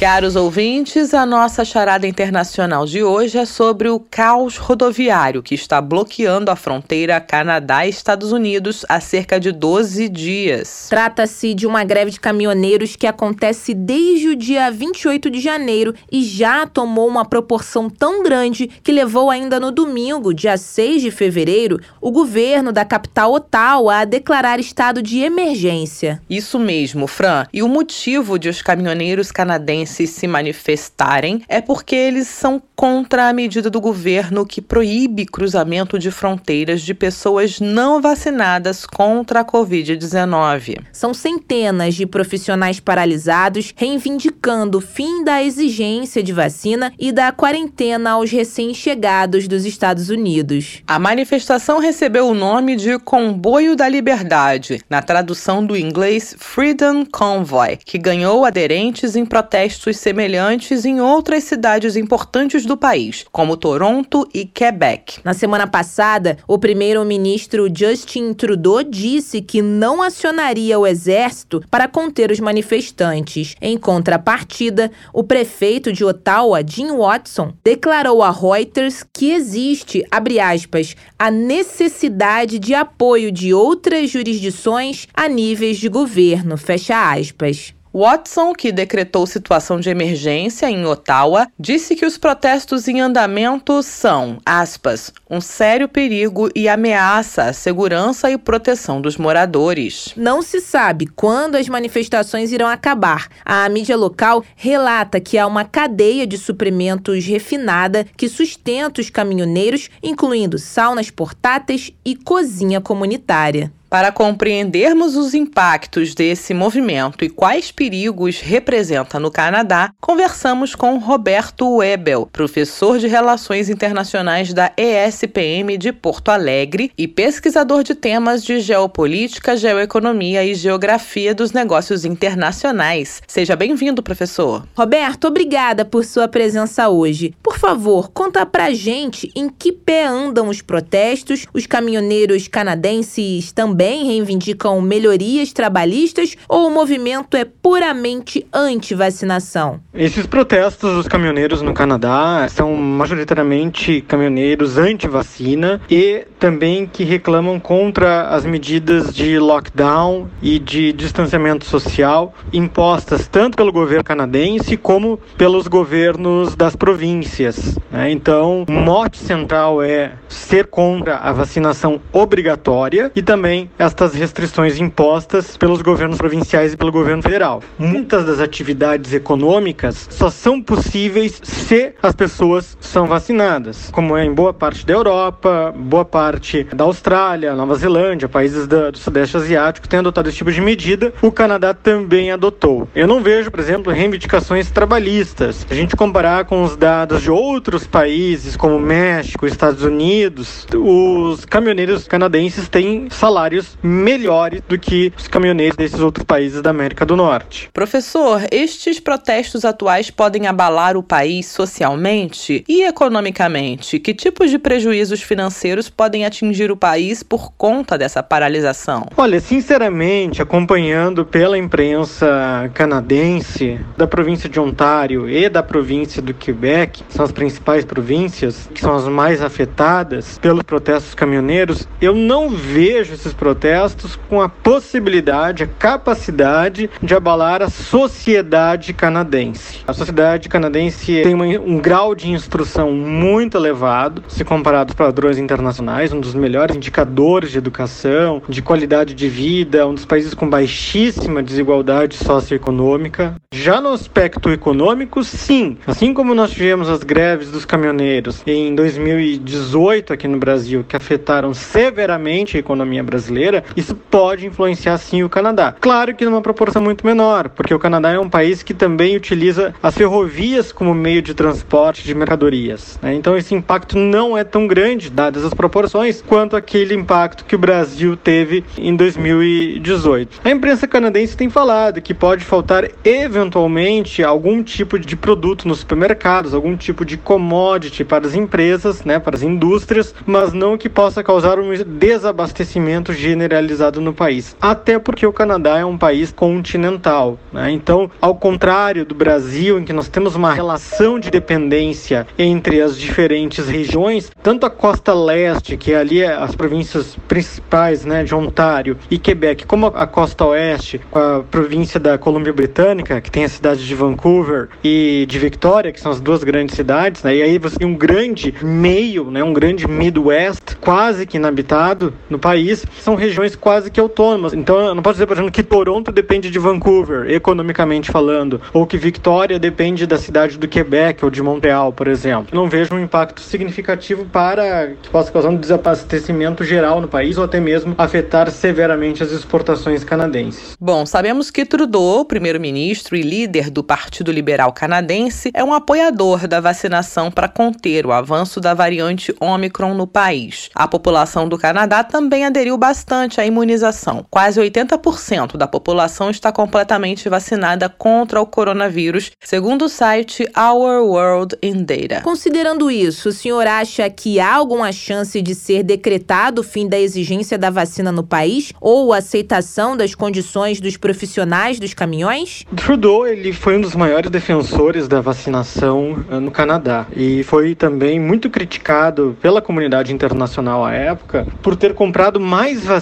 Caros ouvintes, a nossa charada internacional de hoje é sobre o caos rodoviário que está bloqueando a fronteira Canadá-Estados Unidos há cerca de 12 dias. Trata-se de uma greve de caminhoneiros que acontece desde o dia 28 de janeiro e já tomou uma proporção tão grande que levou ainda no domingo, dia 6 de fevereiro, o governo da capital Ottawa a declarar estado de emergência. Isso mesmo, Fran. E o motivo de os caminhoneiros canadenses se se manifestarem é porque eles são contra a medida do governo que proíbe cruzamento de fronteiras de pessoas não vacinadas contra a Covid-19. São centenas de profissionais paralisados reivindicando o fim da exigência de vacina e da quarentena aos recém-chegados dos Estados Unidos. A manifestação recebeu o nome de Comboio da Liberdade, na tradução do inglês Freedom Convoy, que ganhou aderentes em protestos protestos semelhantes em outras cidades importantes do país, como Toronto e Quebec. Na semana passada, o primeiro-ministro Justin Trudeau disse que não acionaria o exército para conter os manifestantes. Em contrapartida, o prefeito de Ottawa, Jim Watson, declarou a Reuters que existe, abre aspas, a necessidade de apoio de outras jurisdições a níveis de governo, fecha aspas. Watson, que decretou situação de emergência em Ottawa, disse que os protestos em andamento são, aspas, um sério perigo e ameaça à segurança e proteção dos moradores. Não se sabe quando as manifestações irão acabar. A mídia local relata que há uma cadeia de suprimentos refinada que sustenta os caminhoneiros, incluindo saunas portáteis e cozinha comunitária. Para compreendermos os impactos desse movimento e quais perigos representa no Canadá, conversamos com Roberto Webel, professor de Relações Internacionais da ESPM de Porto Alegre e pesquisador de temas de geopolítica, geoeconomia e geografia dos negócios internacionais. Seja bem-vindo, professor. Roberto, obrigada por sua presença hoje. Por favor, conta pra gente em que pé andam os protestos. Os caminhoneiros canadenses também reivindicam melhorias trabalhistas ou o movimento é puramente anti-vacinação? Esses protestos dos caminhoneiros no Canadá são majoritariamente caminhoneiros anti-vacina e também que reclamam contra as medidas de lockdown e de distanciamento social impostas tanto pelo governo canadense como pelos governos das províncias. Né? Então, o mote central é ser contra a vacinação obrigatória e também estas restrições impostas pelos governos provinciais e pelo governo federal. Muitas das atividades econômicas só são possíveis se as pessoas são vacinadas, como é em boa parte da Europa, boa parte da Austrália, Nova Zelândia, países do, do Sudeste Asiático têm adotado esse tipo de medida. O Canadá também adotou. Eu não vejo, por exemplo, reivindicações trabalhistas. Se a gente comparar com os dados de outros países, como México, Estados Unidos, os caminhoneiros canadenses têm salários melhores do que os caminhoneiros desses outros países da América do Norte. Professor, estes protestos atuais podem abalar o país socialmente e economicamente? Que tipos de prejuízos financeiros podem atingir o país por conta dessa paralisação? Olha, sinceramente, acompanhando pela imprensa canadense, da província de Ontário e da província do Quebec, são as principais províncias que são as mais afetadas pelos protestos caminhoneiros, eu não vejo esses protestos com a possibilidade, a capacidade de abalar a sociedade canadense. A sociedade canadense tem uma, um grau de instrução muito elevado, se comparado aos padrões internacionais, um dos melhores indicadores de educação, de qualidade de vida, um dos países com baixíssima desigualdade socioeconômica. Já no aspecto econômico, sim. Assim como nós tivemos as greves dos caminhoneiros em 2018 aqui no Brasil, que afetaram severamente a economia brasileira, isso pode influenciar sim o Canadá. Claro que numa proporção muito menor, porque o Canadá é um país que também utiliza as ferrovias como meio de transporte de mercadorias. Né? Então esse impacto não é tão grande, dadas as proporções, quanto aquele impacto que o Brasil teve em 2018. A imprensa canadense tem falado que pode faltar eventualmente algum tipo de produto nos supermercados, algum tipo de commodity para as empresas, né, para as indústrias, mas não que possa causar um desabastecimento generalizado no país. Até porque o Canadá é um país continental, né? Então, ao contrário do Brasil, em que nós temos uma relação de dependência entre as diferentes regiões, tanto a costa leste, que é ali é as províncias principais, né, de Ontário e Quebec, como a costa oeste, a província da Colômbia Britânica, que tem a cidade de Vancouver e de Victoria, que são as duas grandes cidades, né? E aí você tem um grande meio, né, um grande Midwest, quase que inabitado no país, são regiões quase que autônomas. Então, eu não posso dizer, por exemplo, que Toronto depende de Vancouver, economicamente falando, ou que Victoria depende da cidade do Quebec ou de Montreal, por exemplo. Eu não vejo um impacto significativo para que possa causar um desabastecimento geral no país ou até mesmo afetar severamente as exportações canadenses. Bom, sabemos que Trudeau, primeiro-ministro e líder do Partido Liberal Canadense, é um apoiador da vacinação para conter o avanço da variante Omicron no país. A população do Canadá também aderiu bastante à imunização. Quase 80% da população está completamente vacinada contra o coronavírus, segundo o site Our World in Data. Considerando isso, o senhor acha que há alguma chance de ser decretado o fim da exigência da vacina no país ou a aceitação das condições dos profissionais dos caminhões? Trudeau ele foi um dos maiores defensores da vacinação eh, no Canadá e foi também muito criticado pela comunidade internacional à época por ter comprado mais vacinas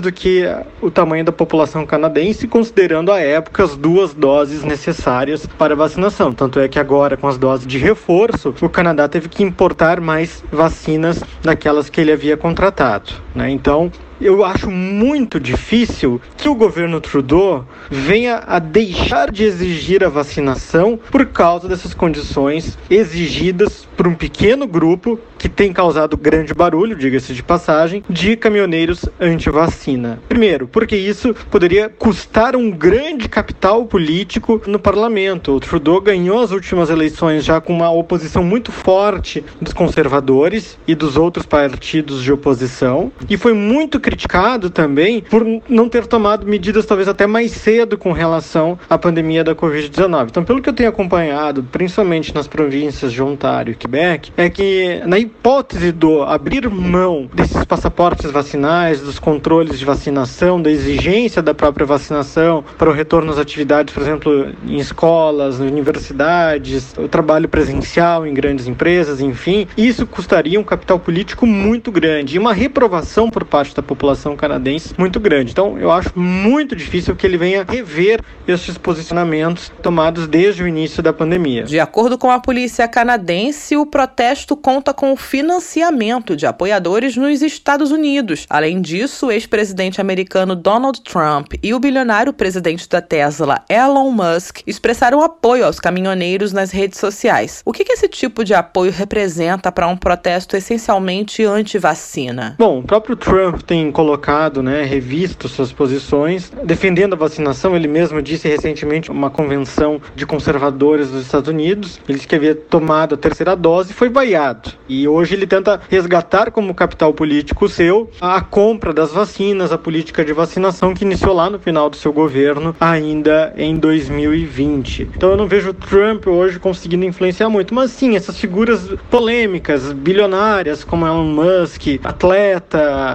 do que o tamanho da população canadense, considerando à época as duas doses necessárias para a vacinação. Tanto é que agora, com as doses de reforço, o Canadá teve que importar mais vacinas daquelas que ele havia contratado. Né? Então, eu acho muito difícil que o governo Trudeau venha a deixar de exigir a vacinação por causa dessas condições exigidas por um pequeno grupo que tem causado grande barulho, diga-se de passagem, de caminhoneiros anti-vacina. Primeiro, porque isso poderia custar um grande capital político no parlamento. O Trudeau ganhou as últimas eleições já com uma oposição muito forte dos conservadores e dos outros partidos de oposição e foi muito criticado também por não ter tomado medidas talvez até mais cedo com relação à pandemia da Covid-19. Então, pelo que eu tenho acompanhado, principalmente nas províncias de Ontário e Quebec, é que na hipótese do abrir mão desses passaportes vacinais, dos controles de vacinação, da exigência da própria vacinação para o retorno às atividades, por exemplo, em escolas, universidades, o trabalho presencial em grandes empresas, enfim, isso custaria um capital político muito grande e uma reprovação por parte da população canadense muito grande. Então, eu acho muito difícil que ele venha rever esses posicionamentos tomados desde o início da pandemia. De acordo com a polícia canadense, o protesto conta com o financiamento de apoiadores nos Estados Unidos. Além disso, o ex-presidente americano Donald Trump e o bilionário presidente da Tesla, Elon Musk, expressaram apoio aos caminhoneiros nas redes sociais. O que, esse tipo de apoio representa para um protesto essencialmente anti-vacina? Bom, o próprio Trump tem colocado, né, revisto suas posições, defendendo a vacinação. Ele mesmo disse recentemente uma convenção de conservadores dos Estados Unidos. Ele disse que havia tomado a terceira dose e foi vaiado. E hoje ele tenta resgatar como capital político seu a compra das vacinas, a política de vacinação que iniciou lá no final do seu governo, ainda em 2020. Então eu não vejo o Trump hoje conseguindo influenciar muito, mas sim, essas figuras polêmicas, bilionárias, como Elon Musk, atleta,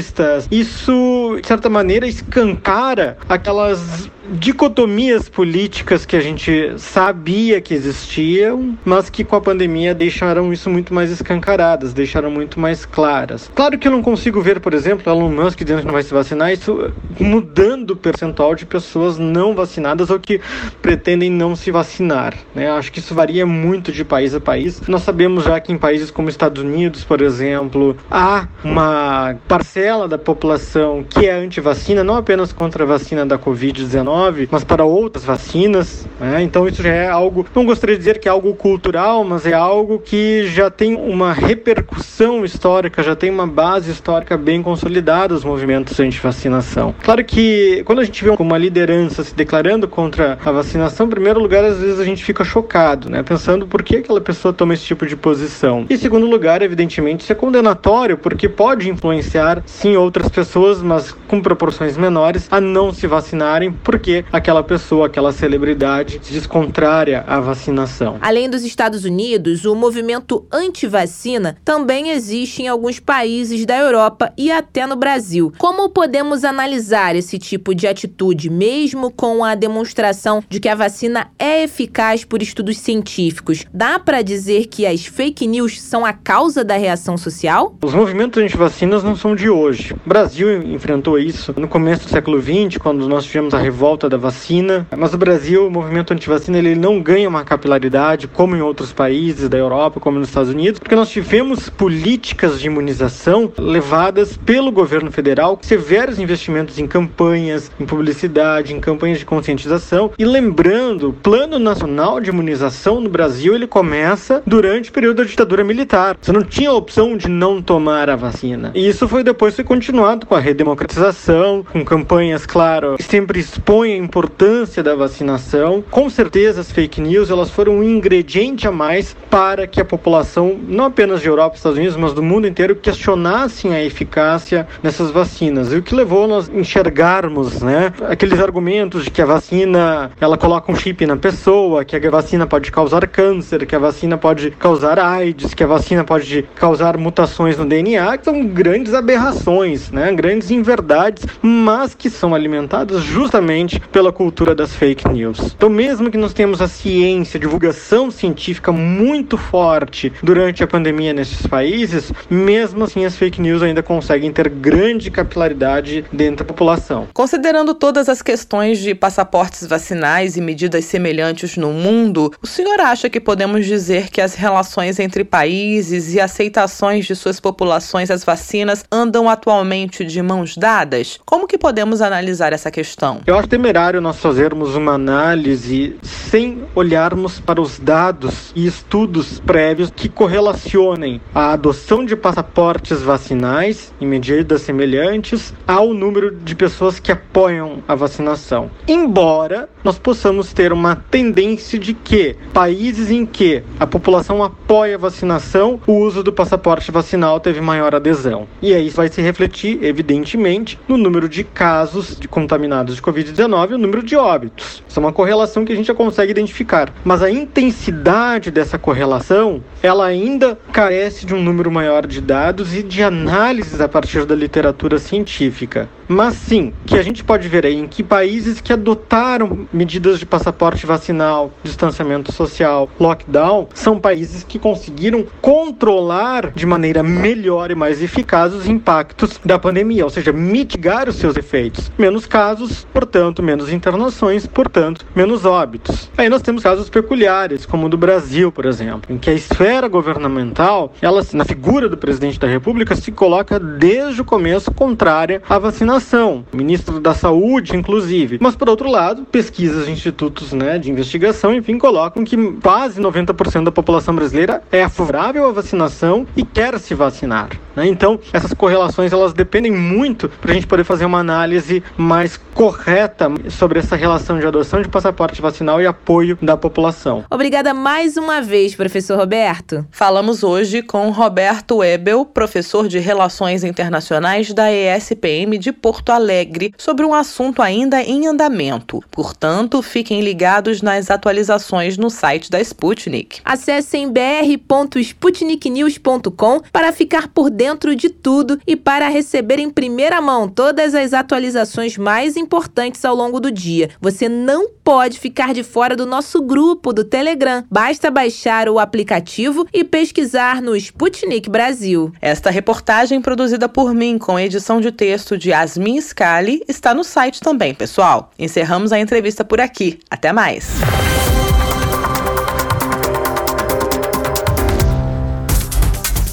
artistas, isso de certa maneira escancara aquelas dicotomias políticas que a gente sabia que existiam, mas que com a pandemia deixaram isso muito mais escancaradas, deixaram muito mais claras. Claro que eu não consigo ver, por exemplo, Elon Musk dizendo que não vai se vacinar, isso mudando o percentual de pessoas não vacinadas ou que pretendem não se vacinar. Né? Acho que isso varia muito de país a país. Nós sabemos já que em países como Estados Unidos, por exemplo, há uma parcela da população que é anti-vacina, não apenas contra a vacina da Covid-19, mas para outras vacinas. Né? Então isso já é algo, não gostaria de dizer que é algo cultural, mas é algo que já tem uma repercussão histórica, já tem uma base histórica bem consolidada os movimentos anti-vacinação. Claro que quando a gente vê uma liderança se declarando contra a vacinação, em primeiro lugar, às vezes a gente fica chocado, né? Pensando por que aquela pessoa toma esse tipo de posição. E em segundo lugar, evidentemente, isso é condenatório, porque pode influenciar, sim, outras pessoas, mas com proporções menores, a não se vacinarem, porque aquela pessoa, aquela celebridade se descontrária à vacinação. Além dos Estados Unidos, o movimento anti-vacina também existe em alguns países da Europa e até no Brasil. Como podemos analisar esse tipo de atitude, mesmo com a demonstração de que a vacina é eficaz por estudos científicos? Dá para dizer que as fake news são a causa da reação social? Os movimentos anti-vacinas não são de hoje. O Brasil enfrentou isso no começo do século XX, quando nós tivemos a revolta da vacina. Mas o Brasil, o movimento antivacina, ele não ganha uma capilaridade como em outros países da Europa, como nos Estados Unidos, porque nós tivemos políticas de imunização levadas pelo governo federal, severos investimentos em campanhas, em publicidade, em campanhas de conscientização. E lembrando, o Plano Nacional de Imunização no Brasil, ele começa durante o período da ditadura militar. Você não tinha a opção de não tomar a vacina. E isso foi depois foi continuado com a redemocratização, com campanhas, claro, que sempre expõem a importância da vacinação. Com certeza as fake news elas foram um ingrediente a mais para que a população, não apenas de Europa e Estados Unidos, mas do mundo inteiro, questionassem a eficácia dessas vacinas. E o que levou a nós enxergarmos, né, aqueles argumentos de que a vacina ela coloca um chip na pessoa, que a vacina pode causar câncer, que a vacina pode causar AIDS, que a vacina pode causar mutações no DNA, que são grandes aberrações, né, grandes inverdades, mas que são alimentadas justamente pela cultura das fake news. Então, mesmo que nós tenhamos a ciência, a divulgação científica muito forte durante a pandemia nesses países, mesmo assim as fake news ainda conseguem ter grande capilaridade dentro da população. Considerando todas as questões de passaportes vacinais e medidas semelhantes no mundo, o senhor acha que podemos dizer que as relações entre países e aceitações de suas populações às vacinas andam atualmente de mãos dadas? Como que podemos analisar essa questão? Eu acho temerário nós fazermos uma análise sem olharmos para os dados e estudos prévios que correlacionem a adoção de passaportes vacinais em medidas semelhantes ao número de pessoas que apoiam a vacinação. Embora nós possamos ter uma tendência de que países em que a população apoia a vacinação, o uso do passaporte vacinal teve maior adesão. E aí vai se refletir, evidentemente, no número de casos de contaminados de Covid-19 e o número de óbitos. Isso é uma correlação que a gente já consegue identificar. Mas a intensidade dessa correlação, ela ainda carece de um número maior de dados e de análises a partir da literatura científica. Mas sim, que a gente pode ver aí em que países que adotaram medidas de passaporte vacinal, distanciamento social, lockdown, são países que conseguiram controlar de maneira melhor e mais eficaz os impactos da pandemia, ou seja, mitigar os seus efeitos. Menos casos, portanto, menos internações, portanto, menos óbitos. Aí nós temos casos peculiares, como o do Brasil, por exemplo, em que a esfera governamental, ela na figura do presidente da República se coloca desde o começo contrária à vacinação. O ministro da Saúde, inclusive. Mas por outro lado, pesquisas de institutos, né, de investigação, enfim, colocam que quase 90% da população brasileira é favorável à vacinação e quer se vacinar. Né? Então, essas correlações elas dependem muito para a gente poder fazer uma análise mais correta sobre essa relação de adoção de passaporte vacinal e apoio da população. Obrigada mais uma vez, professor Roberto. Falamos hoje com Roberto Ebel, professor de Relações Internacionais da ESPM de Porto Alegre, sobre um assunto ainda em andamento. Portanto, fiquem ligados nas atualizações no site da Sputnik. Acessem br.sputniknews.com para ficar por dentro de tudo e para receber em primeira mão todas as atualizações mais importantes ao longo do dia. Você não pode ficar de fora do nosso grupo do Telegram. Basta baixar o aplicativo e pesquisar no Sputnik Brasil. Esta reportagem produzida por mim com edição de texto de Yasmin Scali está no site também, pessoal. Encerramos a entrevista por aqui. Até mais.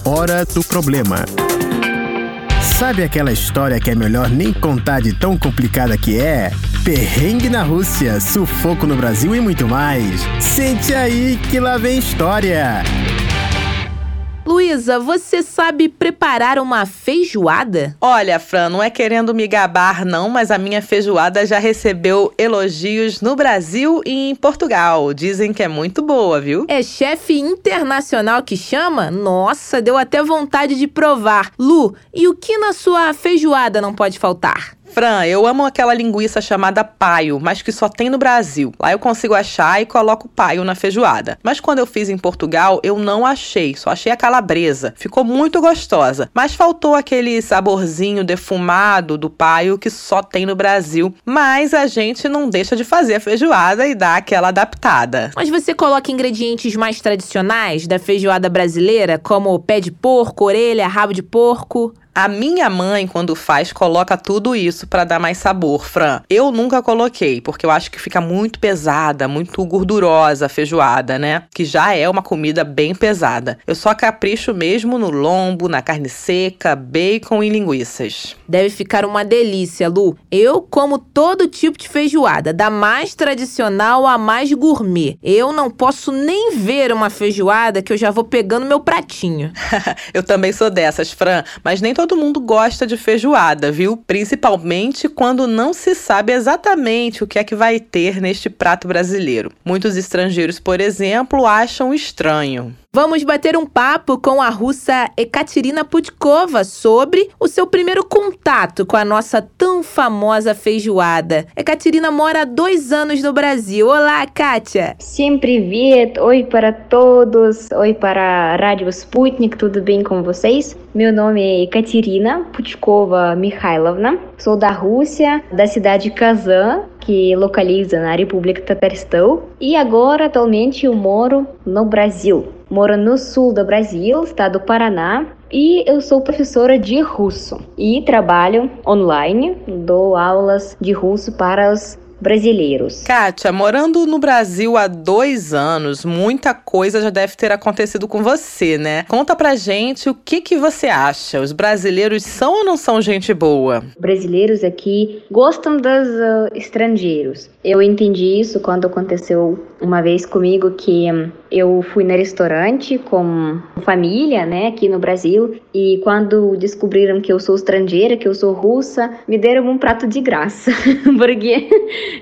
Hora do problema. Sabe aquela história que é melhor nem contar de tão complicada que é? Perrengue na Rússia, sufoco no Brasil e muito mais. Sente aí que lá vem história. Luísa, você sabe preparar uma feijoada? Olha, Fran, não é querendo me gabar, não, mas a minha feijoada já recebeu elogios no Brasil e em Portugal. Dizem que é muito boa, viu? É chefe internacional que chama? Nossa, deu até vontade de provar. Lu, e o que na sua feijoada não pode faltar? Fran, eu amo aquela linguiça chamada paio, mas que só tem no Brasil. Lá eu consigo achar e coloco paio na feijoada. Mas quando eu fiz em Portugal, eu não achei, só achei a calabresa. Ficou muito gostosa, mas faltou aquele saborzinho defumado do paio que só tem no Brasil. Mas a gente não deixa de fazer a feijoada e dar aquela adaptada. Mas você coloca ingredientes mais tradicionais da feijoada brasileira, como pé de porco, orelha, rabo de porco? A minha mãe, quando faz, coloca tudo isso para dar mais sabor, Fran. Eu nunca coloquei, porque eu acho que fica muito pesada, muito gordurosa a feijoada, né? Que já é uma comida bem pesada. Eu só capricho mesmo no lombo, na carne seca, bacon e linguiças. Deve ficar uma delícia, Lu. Eu como todo tipo de feijoada, da mais tradicional à mais gourmet. Eu não posso nem ver uma feijoada que eu já vou pegando meu pratinho. eu também sou dessas, Fran, mas nem todo todo mundo gosta de feijoada, viu? Principalmente quando não se sabe exatamente o que é que vai ter neste prato brasileiro. Muitos estrangeiros, por exemplo, acham estranho. Vamos bater um papo com a russa Ekaterina Putkova sobre o seu primeiro contato com a nossa tão famosa feijoada. Ekaterina mora há dois anos no Brasil. Olá, Kátia! Всем привет! Oi para todos! Oi para a Rádio Sputnik, tudo bem com vocês? Meu nome é Ekaterina Putkova Mikhailovna. Sou da Rússia, da cidade de Kazan, que localiza na República Tataristão. E agora, atualmente, eu moro no Brasil. Moro no sul do Brasil, estado do Paraná, e eu sou professora de russo. E trabalho online, dou aulas de russo para os brasileiros. Kátia, morando no Brasil há dois anos, muita coisa já deve ter acontecido com você, né? Conta pra gente o que, que você acha. Os brasileiros são ou não são gente boa? Brasileiros aqui gostam dos uh, estrangeiros. Eu entendi isso quando aconteceu uma vez comigo que um, eu fui no restaurante com família, né, aqui no Brasil, e quando descobriram que eu sou estrangeira, que eu sou russa, me deram um prato de graça, porque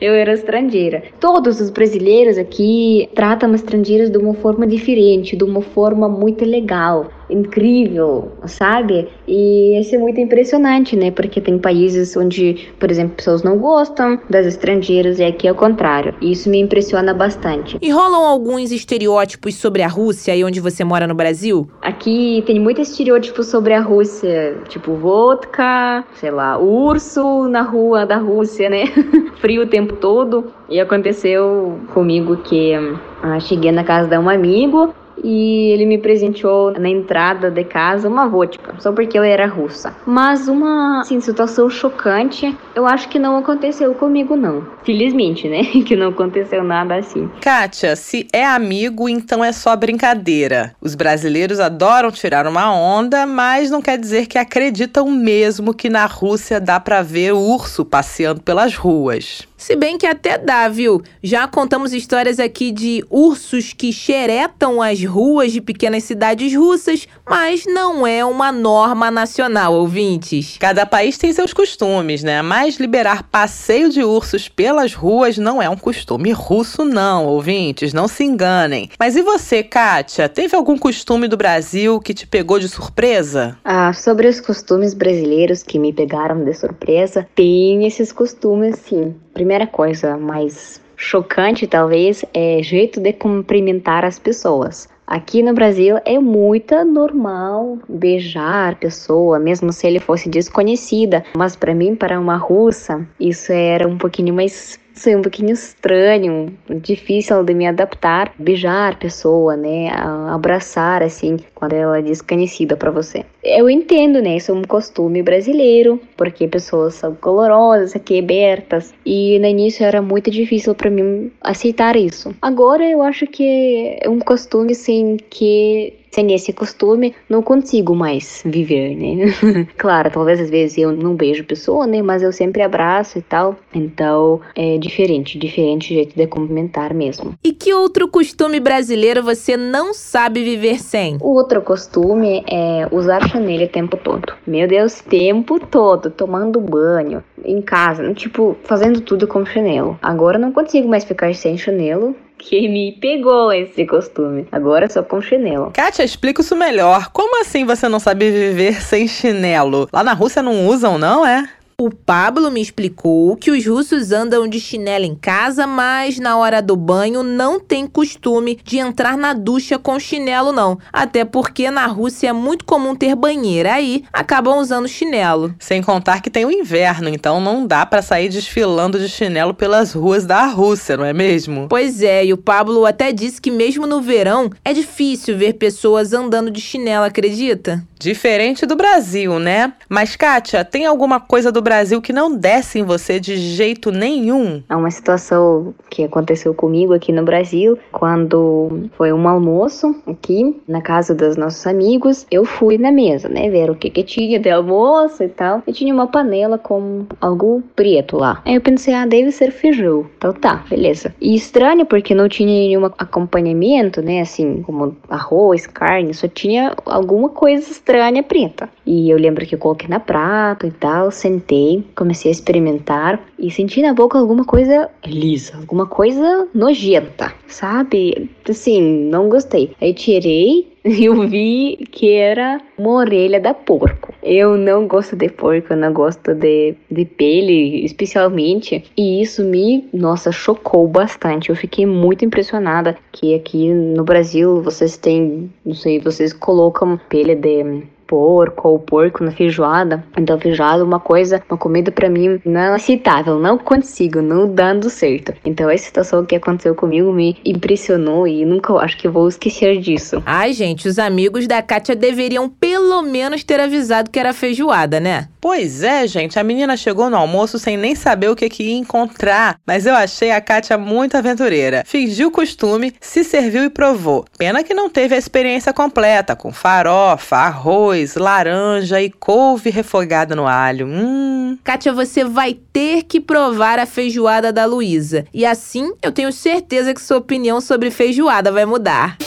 eu era estrangeira. Todos os brasileiros aqui tratam estrangeiros de uma forma diferente, de uma forma muito legal incrível, sabe? E isso é muito impressionante, né? Porque tem países onde, por exemplo, pessoas não gostam das estrangeiras e aqui é o contrário. E isso me impressiona bastante. E rolam alguns estereótipos sobre a Rússia aí onde você mora no Brasil? Aqui tem muitos estereótipos sobre a Rússia, tipo vodka, sei lá, urso na rua da Rússia, né? Frio o tempo todo. E aconteceu comigo que ah, cheguei na casa de um amigo e ele me presenteou na entrada de casa uma vodka, só porque eu era russa. Mas uma assim, situação chocante, eu acho que não aconteceu comigo não. Felizmente, né? Que não aconteceu nada assim. Kátia, se é amigo, então é só brincadeira. Os brasileiros adoram tirar uma onda, mas não quer dizer que acreditam mesmo que na Rússia dá para ver o urso passeando pelas ruas. Se bem que até dá, viu? Já contamos histórias aqui de ursos que xeretam as ruas de pequenas cidades russas, mas não é uma norma nacional, ouvintes. Cada país tem seus costumes, né? Mas liberar passeio de ursos pelas ruas não é um costume russo, não, ouvintes, não se enganem. Mas e você, Kátia? Teve algum costume do Brasil que te pegou de surpresa? Ah, sobre os costumes brasileiros que me pegaram de surpresa, tem esses costumes sim. Primeira coisa mais chocante, talvez, é jeito de cumprimentar as pessoas. Aqui no Brasil é muito normal beijar pessoa, mesmo se ele fosse desconhecida. Mas para mim, para uma russa, isso era um pouquinho mais é um pouquinho estranho, difícil de me adaptar. Beijar a pessoa, né? Abraçar, assim, quando ela é desconhecida para você. Eu entendo, né? Isso é um costume brasileiro, porque pessoas são colorosas, aqui abertas. E no início era muito difícil para mim aceitar isso. Agora eu acho que é um costume, assim, que sem esse costume, não consigo mais viver, né? claro, talvez às vezes eu não beijo pessoa, né? Mas eu sempre abraço e tal. Então é diferente, diferente jeito de cumprimentar mesmo. E que outro costume brasileiro você não sabe viver sem? O outro costume é usar Chanel o tempo todo. Meu Deus, tempo todo, tomando banho, em casa, tipo, fazendo tudo com chinelo. Agora não consigo mais ficar sem chinelo, que me pegou esse costume. Agora só com chinelo. Kátia, explica isso melhor. Como assim você não sabe viver sem chinelo? Lá na Rússia não usam, não é? O Pablo me explicou que os russos andam de chinelo em casa, mas na hora do banho não tem costume de entrar na ducha com chinelo, não. Até porque na Rússia é muito comum ter banheira, aí acabam usando chinelo. Sem contar que tem o inverno, então não dá para sair desfilando de chinelo pelas ruas da Rússia, não é mesmo? Pois é, e o Pablo até disse que mesmo no verão é difícil ver pessoas andando de chinelo, acredita? Diferente do Brasil, né? Mas, Kátia, tem alguma coisa do Brasil que não desce em você de jeito nenhum? É uma situação que aconteceu comigo aqui no Brasil, quando foi um almoço aqui na casa dos nossos amigos. Eu fui na mesa, né, ver o que, que tinha de almoço e tal. E tinha uma panela com algo preto lá. Aí eu pensei, ah, deve ser feijão. Então tá, beleza. E estranho porque não tinha nenhum acompanhamento, né, assim, como arroz, carne, só tinha alguma coisa estranha preta. E eu lembro que eu coloquei na prata e tal, sentei, comecei a experimentar e senti na boca alguma coisa lisa, alguma coisa nojenta, sabe? Assim, não gostei. Aí tirei eu vi que era uma orelha da porco. Eu não gosto de porco, eu não gosto de, de pele, especialmente. E isso me, nossa, chocou bastante. Eu fiquei muito impressionada que aqui no Brasil vocês têm, não sei, vocês colocam pele de porco ou porco na feijoada. Então, feijoada é uma coisa, uma comida para mim não aceitável, não consigo, não dando certo. Então, essa situação que aconteceu comigo me impressionou e nunca acho que vou esquecer disso. Ai, gente, os amigos da Kátia deveriam pelo menos ter avisado que era feijoada, né? Pois é, gente, a menina chegou no almoço sem nem saber o que, que ia encontrar, mas eu achei a Kátia muito aventureira. Fingiu o costume, se serviu e provou. Pena que não teve a experiência completa, com farofa, arroz, laranja e couve refogada no alho. Hum. Kátia, você vai ter que provar a feijoada da Luísa. E assim, eu tenho certeza que sua opinião sobre feijoada vai mudar.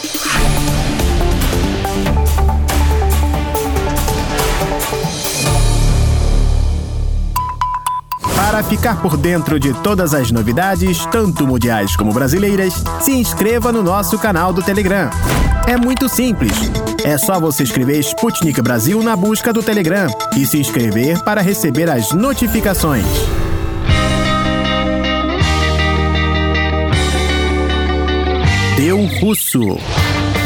Para ficar por dentro de todas as novidades, tanto mundiais como brasileiras, se inscreva no nosso canal do Telegram. É muito simples. É só você escrever Sputnik Brasil na busca do Telegram e se inscrever para receber as notificações. Deu Russo.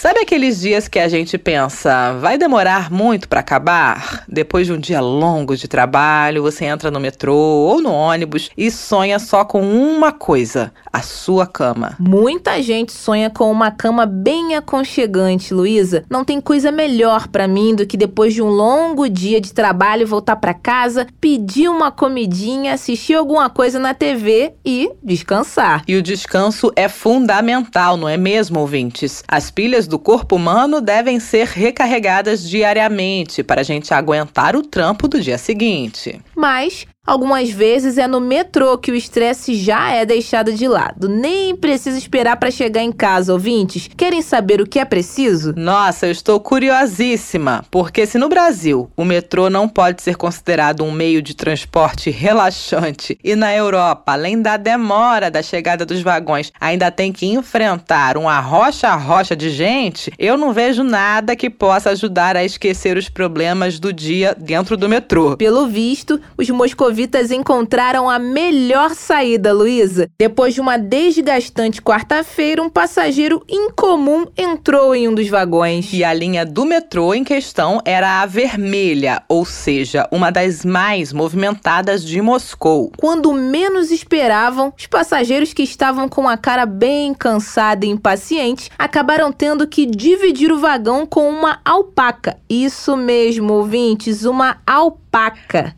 Sabe aqueles dias que a gente pensa, vai demorar muito para acabar? Depois de um dia longo de trabalho, você entra no metrô ou no ônibus e sonha só com uma coisa: a sua cama. Muita gente sonha com uma cama bem aconchegante, Luísa. Não tem coisa melhor para mim do que depois de um longo dia de trabalho voltar para casa, pedir uma comidinha, assistir alguma coisa na TV e descansar. E o descanso é fundamental, não é mesmo, ouvintes? As pilhas do corpo humano devem ser recarregadas diariamente para a gente aguentar o trampo do dia seguinte. Mas Algumas vezes é no metrô que o estresse já é deixado de lado. Nem precisa esperar para chegar em casa, ouvintes. Querem saber o que é preciso? Nossa, eu estou curiosíssima, porque se no Brasil o metrô não pode ser considerado um meio de transporte relaxante e na Europa, além da demora da chegada dos vagões, ainda tem que enfrentar um arrocha-arrocha de gente, eu não vejo nada que possa ajudar a esquecer os problemas do dia dentro do metrô. Pelo visto, os moscovitas Vitas encontraram a melhor saída, Luísa. Depois de uma desgastante quarta-feira, um passageiro incomum entrou em um dos vagões. E a linha do metrô em questão era a vermelha, ou seja, uma das mais movimentadas de Moscou. Quando menos esperavam, os passageiros que estavam com a cara bem cansada e impaciente acabaram tendo que dividir o vagão com uma alpaca. Isso mesmo, ouvintes, uma alpaca.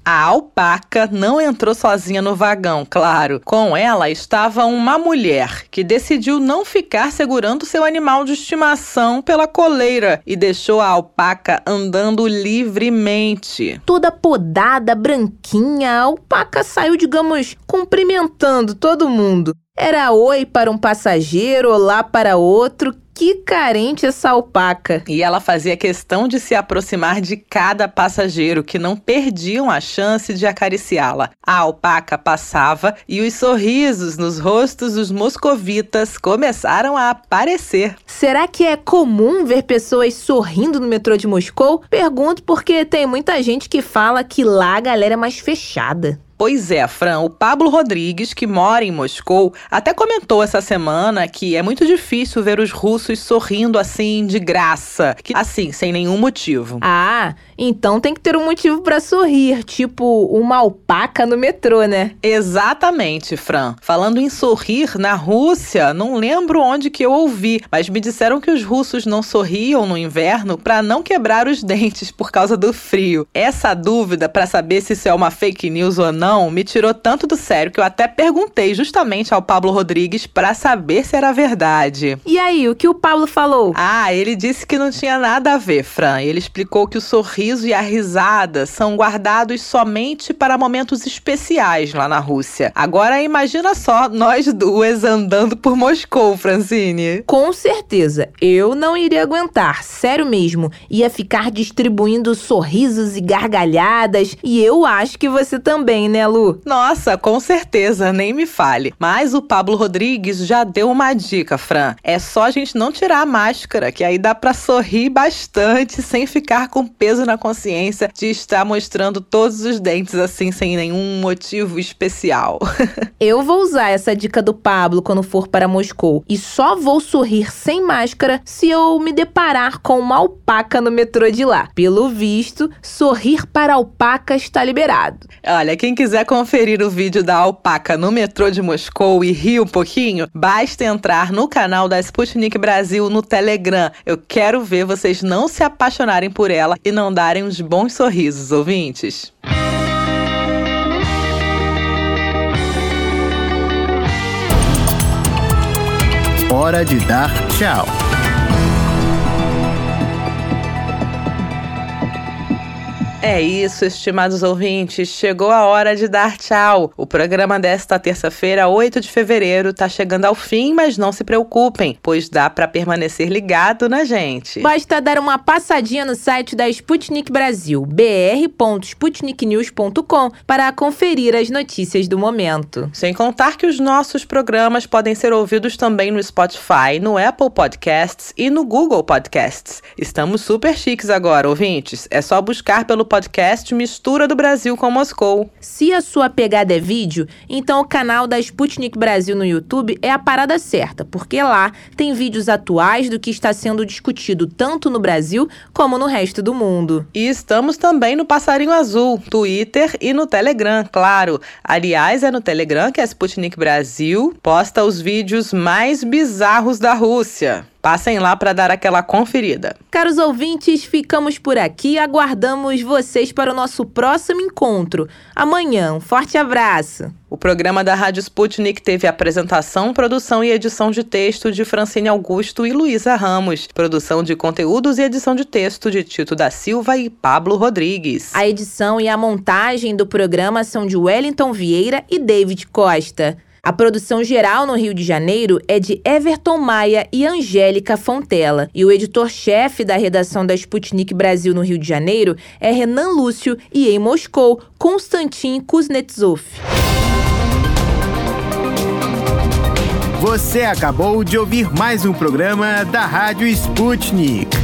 A alpaca não entrou sozinha no vagão, claro. Com ela estava uma mulher que decidiu não ficar segurando seu animal de estimação pela coleira e deixou a alpaca andando livremente. Toda podada, branquinha, a alpaca saiu, digamos, cumprimentando todo mundo. Era oi para um passageiro, olá para outro, que carente essa alpaca. E ela fazia questão de se aproximar de cada passageiro, que não perdiam a chance de acariciá-la. A alpaca passava e os sorrisos nos rostos dos moscovitas começaram a aparecer. Será que é comum ver pessoas sorrindo no metrô de Moscou? Pergunto porque tem muita gente que fala que lá a galera é mais fechada. Pois é, Fran, o Pablo Rodrigues, que mora em Moscou, até comentou essa semana que é muito difícil ver os russos sorrindo assim de graça, que assim, sem nenhum motivo. Ah, então tem que ter um motivo para sorrir, tipo uma alpaca no metrô, né? Exatamente, Fran. Falando em sorrir, na Rússia, não lembro onde que eu ouvi, mas me disseram que os russos não sorriam no inverno para não quebrar os dentes por causa do frio. Essa dúvida para saber se isso é uma fake news ou não me tirou tanto do sério que eu até perguntei justamente ao Pablo Rodrigues para saber se era verdade. E aí, o que o Pablo falou? Ah, ele disse que não tinha nada a ver, Fran. Ele explicou que o sorriso e a risada são guardados somente para momentos especiais lá na Rússia. Agora imagina só nós duas andando por Moscou, Francine. Com certeza, eu não iria aguentar, sério mesmo. Ia ficar distribuindo sorrisos e gargalhadas e eu acho que você também, né? Lu? Nossa, com certeza, nem me fale. Mas o Pablo Rodrigues já deu uma dica, Fran. É só a gente não tirar a máscara, que aí dá para sorrir bastante sem ficar com peso na na consciência de estar mostrando todos os dentes assim, sem nenhum motivo especial. eu vou usar essa dica do Pablo quando for para Moscou e só vou sorrir sem máscara se eu me deparar com uma alpaca no metrô de lá. Pelo visto, sorrir para alpaca está liberado. Olha, quem quiser conferir o vídeo da alpaca no metrô de Moscou e rir um pouquinho, basta entrar no canal da Sputnik Brasil no Telegram. Eu quero ver vocês não se apaixonarem por ela e não darem uns bons sorrisos, ouvintes. Hora de dar tchau. É isso, estimados ouvintes. Chegou a hora de dar tchau. O programa desta terça-feira, 8 de fevereiro, está chegando ao fim, mas não se preocupem, pois dá para permanecer ligado na gente. Basta dar uma passadinha no site da Sputnik Brasil, br.sputniknews.com, para conferir as notícias do momento. Sem contar que os nossos programas podem ser ouvidos também no Spotify, no Apple Podcasts e no Google Podcasts. Estamos super chiques agora, ouvintes. É só buscar pelo podcast Mistura do Brasil com Moscou. Se a sua pegada é vídeo, então o canal da Sputnik Brasil no YouTube é a parada certa, porque lá tem vídeos atuais do que está sendo discutido tanto no Brasil como no resto do mundo. E estamos também no Passarinho Azul, Twitter e no Telegram, claro. Aliás, é no Telegram que a Sputnik Brasil posta os vídeos mais bizarros da Rússia. Passem lá para dar aquela conferida. Caros ouvintes, ficamos por aqui. Aguardamos vocês para o nosso próximo encontro. Amanhã, um forte abraço. O programa da Rádio Sputnik teve apresentação, produção e edição de texto de Francine Augusto e Luísa Ramos. Produção de conteúdos e edição de texto de Tito da Silva e Pablo Rodrigues. A edição e a montagem do programa são de Wellington Vieira e David Costa. A produção geral no Rio de Janeiro é de Everton Maia e Angélica Fontela. E o editor-chefe da redação da Sputnik Brasil no Rio de Janeiro é Renan Lúcio e em Moscou, Konstantin Kuznetsov. Você acabou de ouvir mais um programa da Rádio Sputnik.